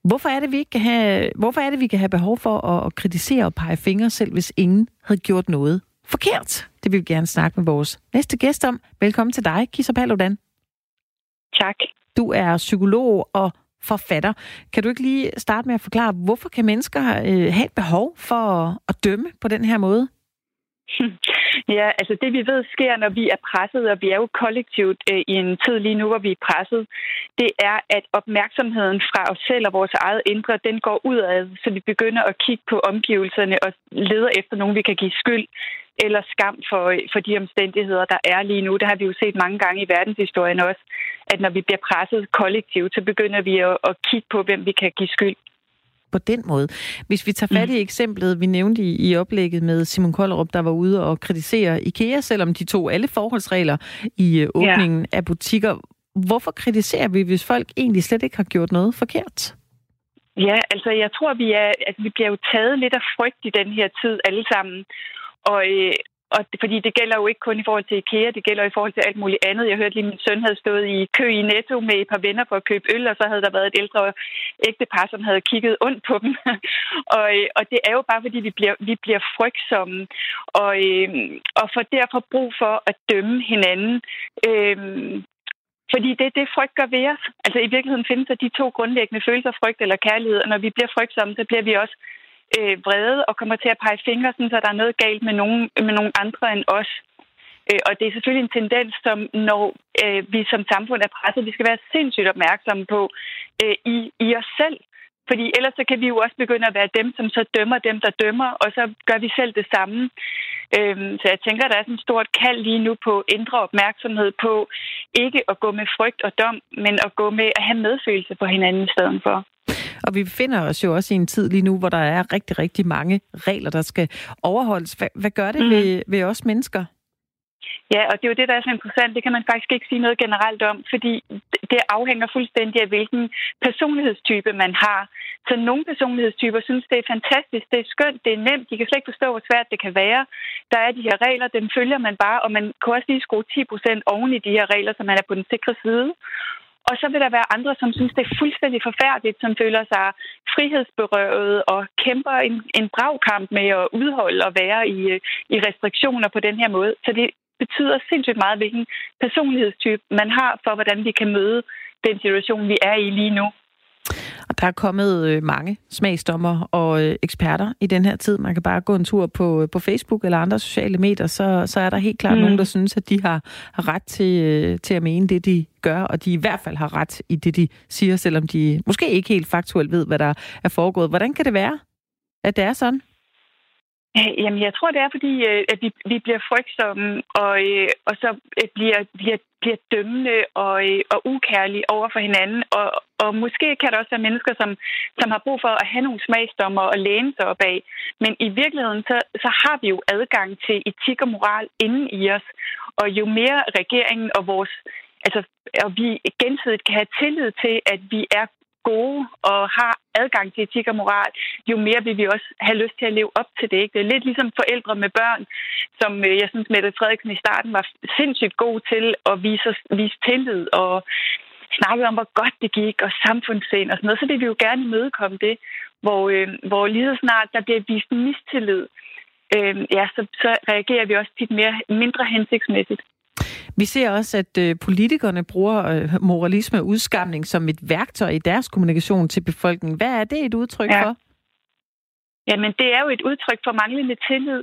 Hvorfor er det, vi ikke kan have, hvorfor er det, vi kan have behov for at, kritisere og pege fingre, selv hvis ingen havde gjort noget forkert? Det vil vi gerne snakke med vores næste gæst om. Velkommen til dig, Kisa Paludan. Tak. Du er psykolog og forfatter. Kan du ikke lige starte med at forklare, hvorfor kan mennesker øh, have et behov for at, at dømme på den her måde? Ja, altså det vi ved sker, når vi er presset, og vi er jo kollektivt øh, i en tid lige nu, hvor vi er presset, det er, at opmærksomheden fra os selv og vores eget indre, den går udad, så vi begynder at kigge på omgivelserne og leder efter nogen, vi kan give skyld eller skam for, øh, for de omstændigheder, der er lige nu. Det har vi jo set mange gange i verdenshistorien også, at når vi bliver presset kollektivt, så begynder vi at, at kigge på, hvem vi kan give skyld på den måde. Hvis vi tager fat i mm. eksemplet, vi nævnte i, i oplægget med Simon Kollerup, der var ude og kritisere IKEA, selvom de tog alle forholdsregler i øh, åbningen ja. af butikker. Hvorfor kritiserer vi, hvis folk egentlig slet ikke har gjort noget forkert? Ja, altså jeg tror, vi er, altså, vi bliver jo taget lidt af frygt i den her tid alle sammen. Og, øh, og det, fordi det gælder jo ikke kun i forhold til IKEA, det gælder i forhold til alt muligt andet. Jeg hørte lige, at min søn havde stået i kø i Netto med et par venner for at købe øl, og så havde der været et ældre ægtepar, som havde kigget ondt på dem. og, øh, og det er jo bare, fordi vi bliver, vi bliver frygtsomme, og, øh, og får derfor brug for at dømme hinanden. Øh, fordi det er det, frygt gør ved os. Altså i virkeligheden findes der de to grundlæggende følelser, frygt eller kærlighed, og når vi bliver frygtsomme, så bliver vi også øh, vrede og kommer til at pege fingre, sådan, så der er noget galt med nogen, med nogen andre end os. Øh, og det er selvfølgelig en tendens, som når øh, vi som samfund er presset, vi skal være sindssygt opmærksomme på øh, i, i os selv. Fordi ellers så kan vi jo også begynde at være dem, som så dømmer dem, der dømmer, og så gør vi selv det samme. Øhm, så jeg tænker, der er sådan et stort kald lige nu på indre opmærksomhed på ikke at gå med frygt og dom, men at gå med at have medfølelse på hinanden i stedet for. Og vi befinder os jo også i en tid lige nu, hvor der er rigtig, rigtig mange regler, der skal overholdes. Hvad, hvad gør det mm. ved, ved os mennesker? Ja, og det er jo det, der er så interessant. Det kan man faktisk ikke sige noget generelt om, fordi det afhænger fuldstændig af, hvilken personlighedstype man har. Så nogle personlighedstyper synes, det er fantastisk, det er skønt, det er nemt, de kan slet ikke forstå, hvor svært det kan være. Der er de her regler, dem følger man bare, og man kan også lige skrue 10 procent oven i de her regler, så man er på den sikre side. Og så vil der være andre, som synes, det er fuldstændig forfærdeligt, som føler sig frihedsberøvet og kæmper en, en brav kamp med at udholde og være i, i restriktioner på den her måde. Så det betyder sindssygt meget, hvilken personlighedstype man har for, hvordan vi kan møde den situation, vi er i lige nu. Og Der er kommet øh, mange smagsdommer og øh, eksperter i den her tid. Man kan bare gå en tur på, øh, på Facebook eller andre sociale medier, så, så er der helt klart mm. nogen, der synes, at de har, har ret til, øh, til at mene det, de gør, og de i hvert fald har ret i det, de siger, selvom de måske ikke helt faktuelt ved, hvad der er foregået. Hvordan kan det være, at det er sådan? Øh, jamen, jeg tror, det er, fordi øh, at vi, vi bliver frygtsomme, og, øh, og så bliver, bliver, bliver dømmende og, og ukærlige over for hinanden. Og, og måske kan der også være mennesker, som, som har brug for at have nogle smagsdommer og læne sig op af. Men i virkeligheden, så, så har vi jo adgang til etik og moral inden i os. Og jo mere regeringen og vores altså, og vi gensidigt kan have tillid til, at vi er gode og har adgang til etik og moral, jo mere vil vi også have lyst til at leve op til det. Ikke? Det er lidt ligesom forældre med børn, som øh, jeg synes, Mette Frederiksen i starten var sindssygt god til at vise, vise tillid og snakke om, hvor godt det gik, og samfundssind og sådan noget. Så vil vi jo gerne imødekomme det, hvor, øh, hvor lige så snart der bliver vist mistillid, øh, ja, så, så reagerer vi også tit mere, mindre hensigtsmæssigt. Vi ser også, at øh, politikerne bruger øh, moralisme og udskamning som et værktøj i deres kommunikation til befolkningen. Hvad er det et udtryk ja. for? Jamen, det er jo et udtryk for manglende tillid.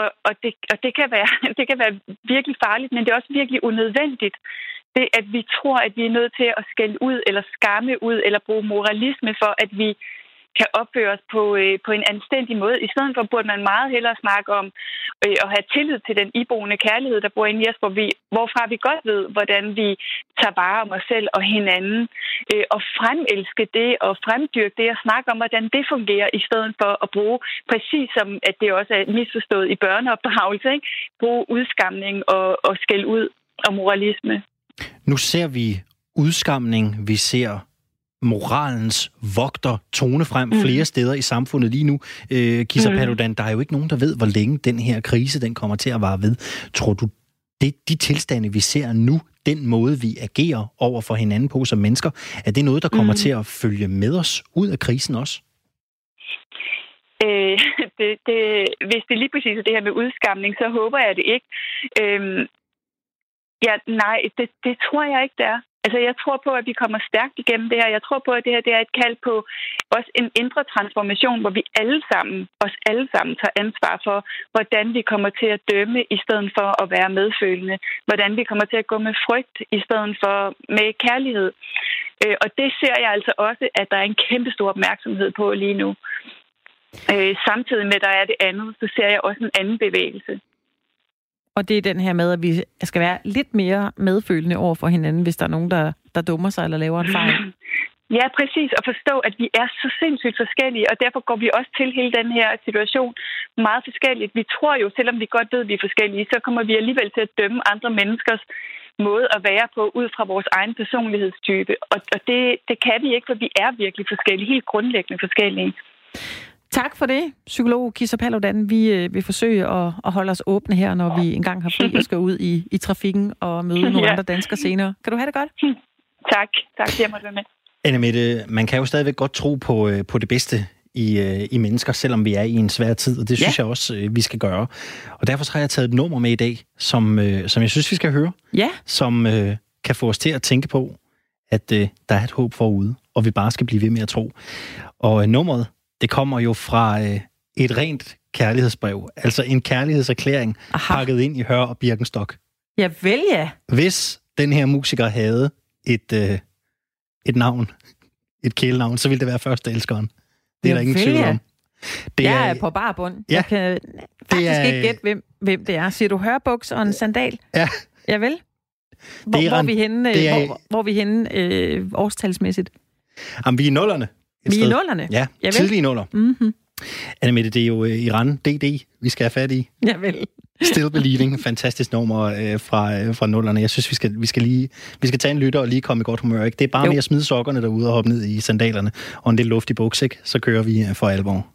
Og, og, det, og det, kan være, det kan være virkelig farligt, men det er også virkelig unødvendigt. Det, at vi tror, at vi er nødt til at skælde ud, eller skamme ud, eller bruge moralisme for, at vi kan opføre os på, øh, på en anstændig måde. I stedet for burde man meget hellere snakke om øh, at have tillid til den iboende kærlighed, der bor inde i os, hvor vi, hvorfra vi godt ved, hvordan vi tager vare om os selv og hinanden. Øh, og fremelske det og fremdyrke det og snakke om, hvordan det fungerer, i stedet for at bruge, præcis som at det også er misforstået i børneopdragelse, ikke? bruge udskamning og, og skæld ud og moralisme. Nu ser vi udskamning, vi ser moralens vogter tone frem mm. flere steder i samfundet lige nu. Øh, Kisa mm. Paludan, der er jo ikke nogen, der ved, hvor længe den her krise den kommer til at vare ved. Tror du, det, de tilstande, vi ser nu, den måde, vi agerer over for hinanden på som mennesker, er det noget, der kommer mm. til at følge med os ud af krisen også? Øh, det, det, hvis det lige præcis er det her med udskamning, så håber jeg det ikke. Øh, ja, nej, det, det tror jeg ikke, det er. Altså, jeg tror på, at vi kommer stærkt igennem det her. Jeg tror på, at det her det er et kald på også en indre transformation, hvor vi alle sammen, os alle sammen, tager ansvar for, hvordan vi kommer til at dømme i stedet for at være medfølende. Hvordan vi kommer til at gå med frygt i stedet for med kærlighed. Øh, og det ser jeg altså også, at der er en kæmpe stor opmærksomhed på lige nu. Øh, samtidig med, at der er det andet, så ser jeg også en anden bevægelse. Og det er den her med, at vi skal være lidt mere medfølende over for hinanden, hvis der er nogen, der, der dummer sig eller laver en fejl. Ja, præcis. Og forstå, at vi er så sindssygt forskellige, og derfor går vi også til hele den her situation meget forskelligt. Vi tror jo, selvom vi godt ved, at vi er forskellige, så kommer vi alligevel til at dømme andre menneskers måde at være på ud fra vores egen personlighedstype. Og, og det, det kan vi ikke, for vi er virkelig forskellige, helt grundlæggende forskellige. Tak for det, psykolog Kisa Paludan. Vi øh, vil forsøge at, at holde os åbne her, når vi engang har fri og skal ud i, i trafikken og møde nogle ja. andre danskere senere. Kan du have det godt? Tak. Tak, jeg måtte være med. Anna Mette, man kan jo stadigvæk godt tro på, øh, på det bedste i, øh, i mennesker, selvom vi er i en svær tid, og det synes ja. jeg også, øh, vi skal gøre. Og derfor har jeg taget et nummer med i dag, som, som jeg synes, vi skal høre, ja. som øh, kan få os til at tænke på, at øh, der er et håb forude, og vi bare skal blive ved med at tro. Og øh, nummeret, det kommer jo fra øh, et rent kærlighedsbrev. Altså en kærlighedserklæring Aha. pakket ind i hør og birkenstok. Ja, vel ja. Hvis den her musiker havde et, øh, et navn, et kælenavn, så ville det være første elskeren. Det er ja, der ingen tvivl om. Det jeg er, er på barbund. Ja, jeg kan faktisk er, ikke gætte, hvem, hvem det er. Siger du hørbuks og en sandal? Ja. Ja vel? Hvor, det er, hvor, er vi henne, det er, hvor, hvor vi henne øh, årstalsmæssigt? Jamen, vi er i nullerne. Er i nullerne? Ja, Javel. tidlige nuller. Mm-hmm. Anna Mette, det er jo øh, Iran DD, vi skal have fat i. Ja, vel. Still Believing, fantastisk nummer øh, fra, øh, fra nullerne. Jeg synes, vi skal, vi skal lige vi skal tage en lytter og lige komme i godt humør. Ikke? Det er bare jo. med at smide sokkerne derude og hoppe ned i sandalerne og en lidt luft i buks, ikke? så kører vi øh, for alvor.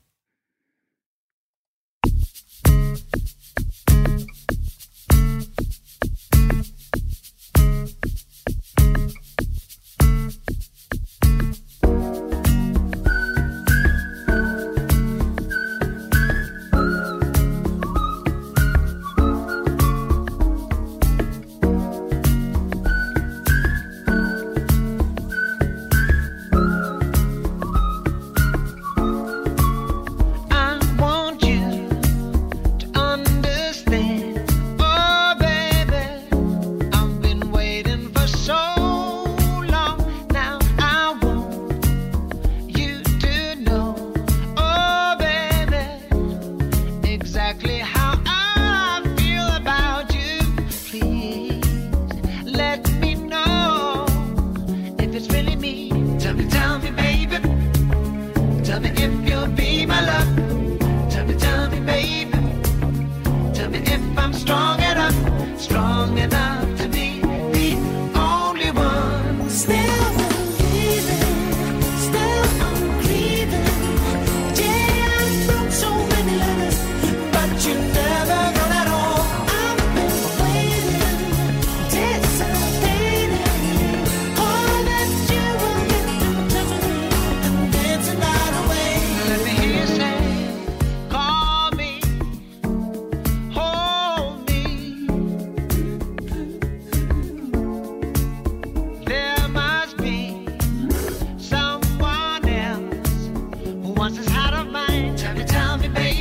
Tell of. Time to tell me, baby.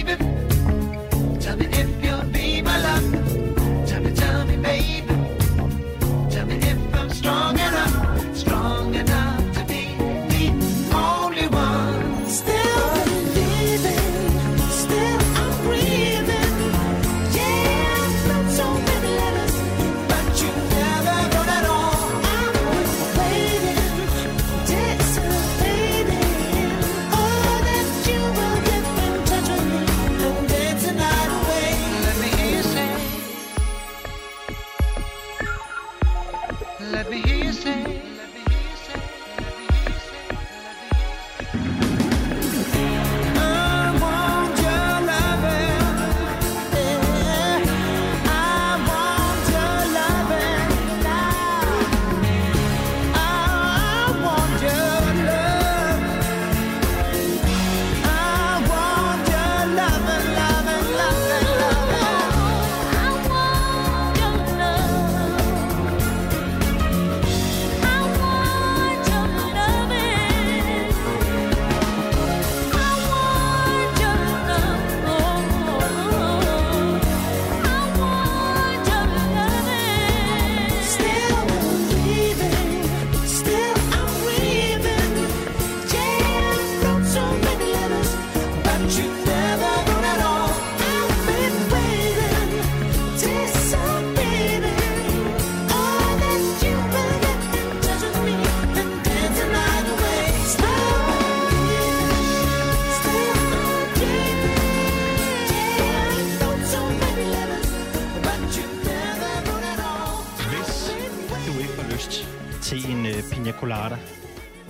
Parter.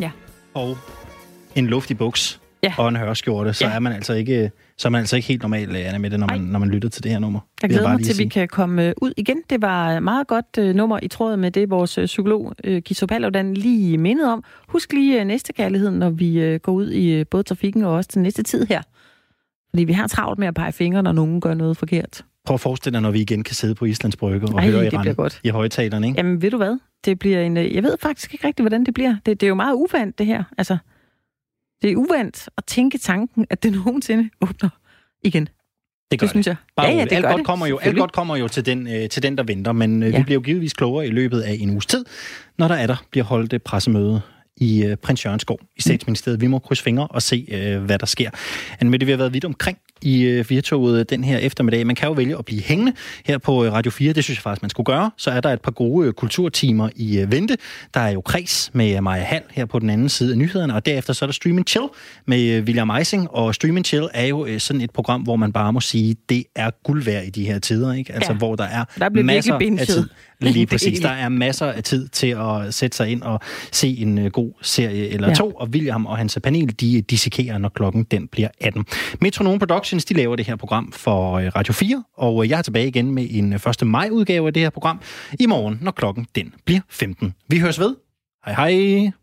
Ja. Og en luftig buks. Ja. Og en hørskjorte, så Ja. er man altså ikke så er man altså ikke helt normal, Anna Mette, når man, når man lytter til det her nummer. Jeg glæder mig til, at vi kan komme øh, ud igen. Det var et meget godt øh, nummer i tråd med det, vores øh, psykolog øh, Kiso Paludan lige mindede om. Husk lige øh, næste kærlighed, når vi øh, går ud i øh, både trafikken og også til næste tid her. Fordi vi har travlt med at pege fingre, når nogen gør noget forkert. Prøv at forestille dig, når vi igen kan sidde på Islands Brygge og Ej, høre i, det bliver godt. i højtalerne, ikke? Jamen, ved du hvad? Det bliver en... øh, Jeg ved faktisk ikke rigtigt, hvordan det bliver. Det, det er jo meget uvandt, det her. Altså, det er uvandt at tænke tanken, at det nogensinde åbner igen. Det gør Det synes jeg. Bare ja, ja, det alt, godt det. kommer jo, alt godt kommer jo til den, øh, til den der venter, men øh, Ja. vi bliver jo givetvis klogere i løbet af en uges tid, når der er der bliver holdt et pressemøde i øh, Prins Jørgens Gård i statsministeriet. Vi må krydse fingre og se, øh, hvad der sker. Men vi har været vidt omkring i øh, Virtoget den her eftermiddag. Man kan jo vælge at blive hængende her på øh, Radio 4. Det synes jeg faktisk, man skulle gøre. Så er der et par gode øh, kulturtimer i vente. Der er jo Kreds med Maja Hall her på den anden side af nyhederne, og derefter så er der Stream Chill med William Eising. Og Stream Chill er jo sådan et program, hvor man bare må sige, det er guld værd i de her tider. Ikke? Altså, Ja. hvor der er Der masser af tid. Lige præcis. Der er masser af tid til at sætte sig ind og se en øh, god serie eller Ja. to, og William og hans panel, de dissekerer, når klokken den bliver 18. Metronom Productions, de laver det her program for øh, Radio 4, og øh, jeg er tilbage igen med en øh, 1. maj udgave af det her program i morgen, når klokken den bliver 15. Vi høres ved. Hej hej!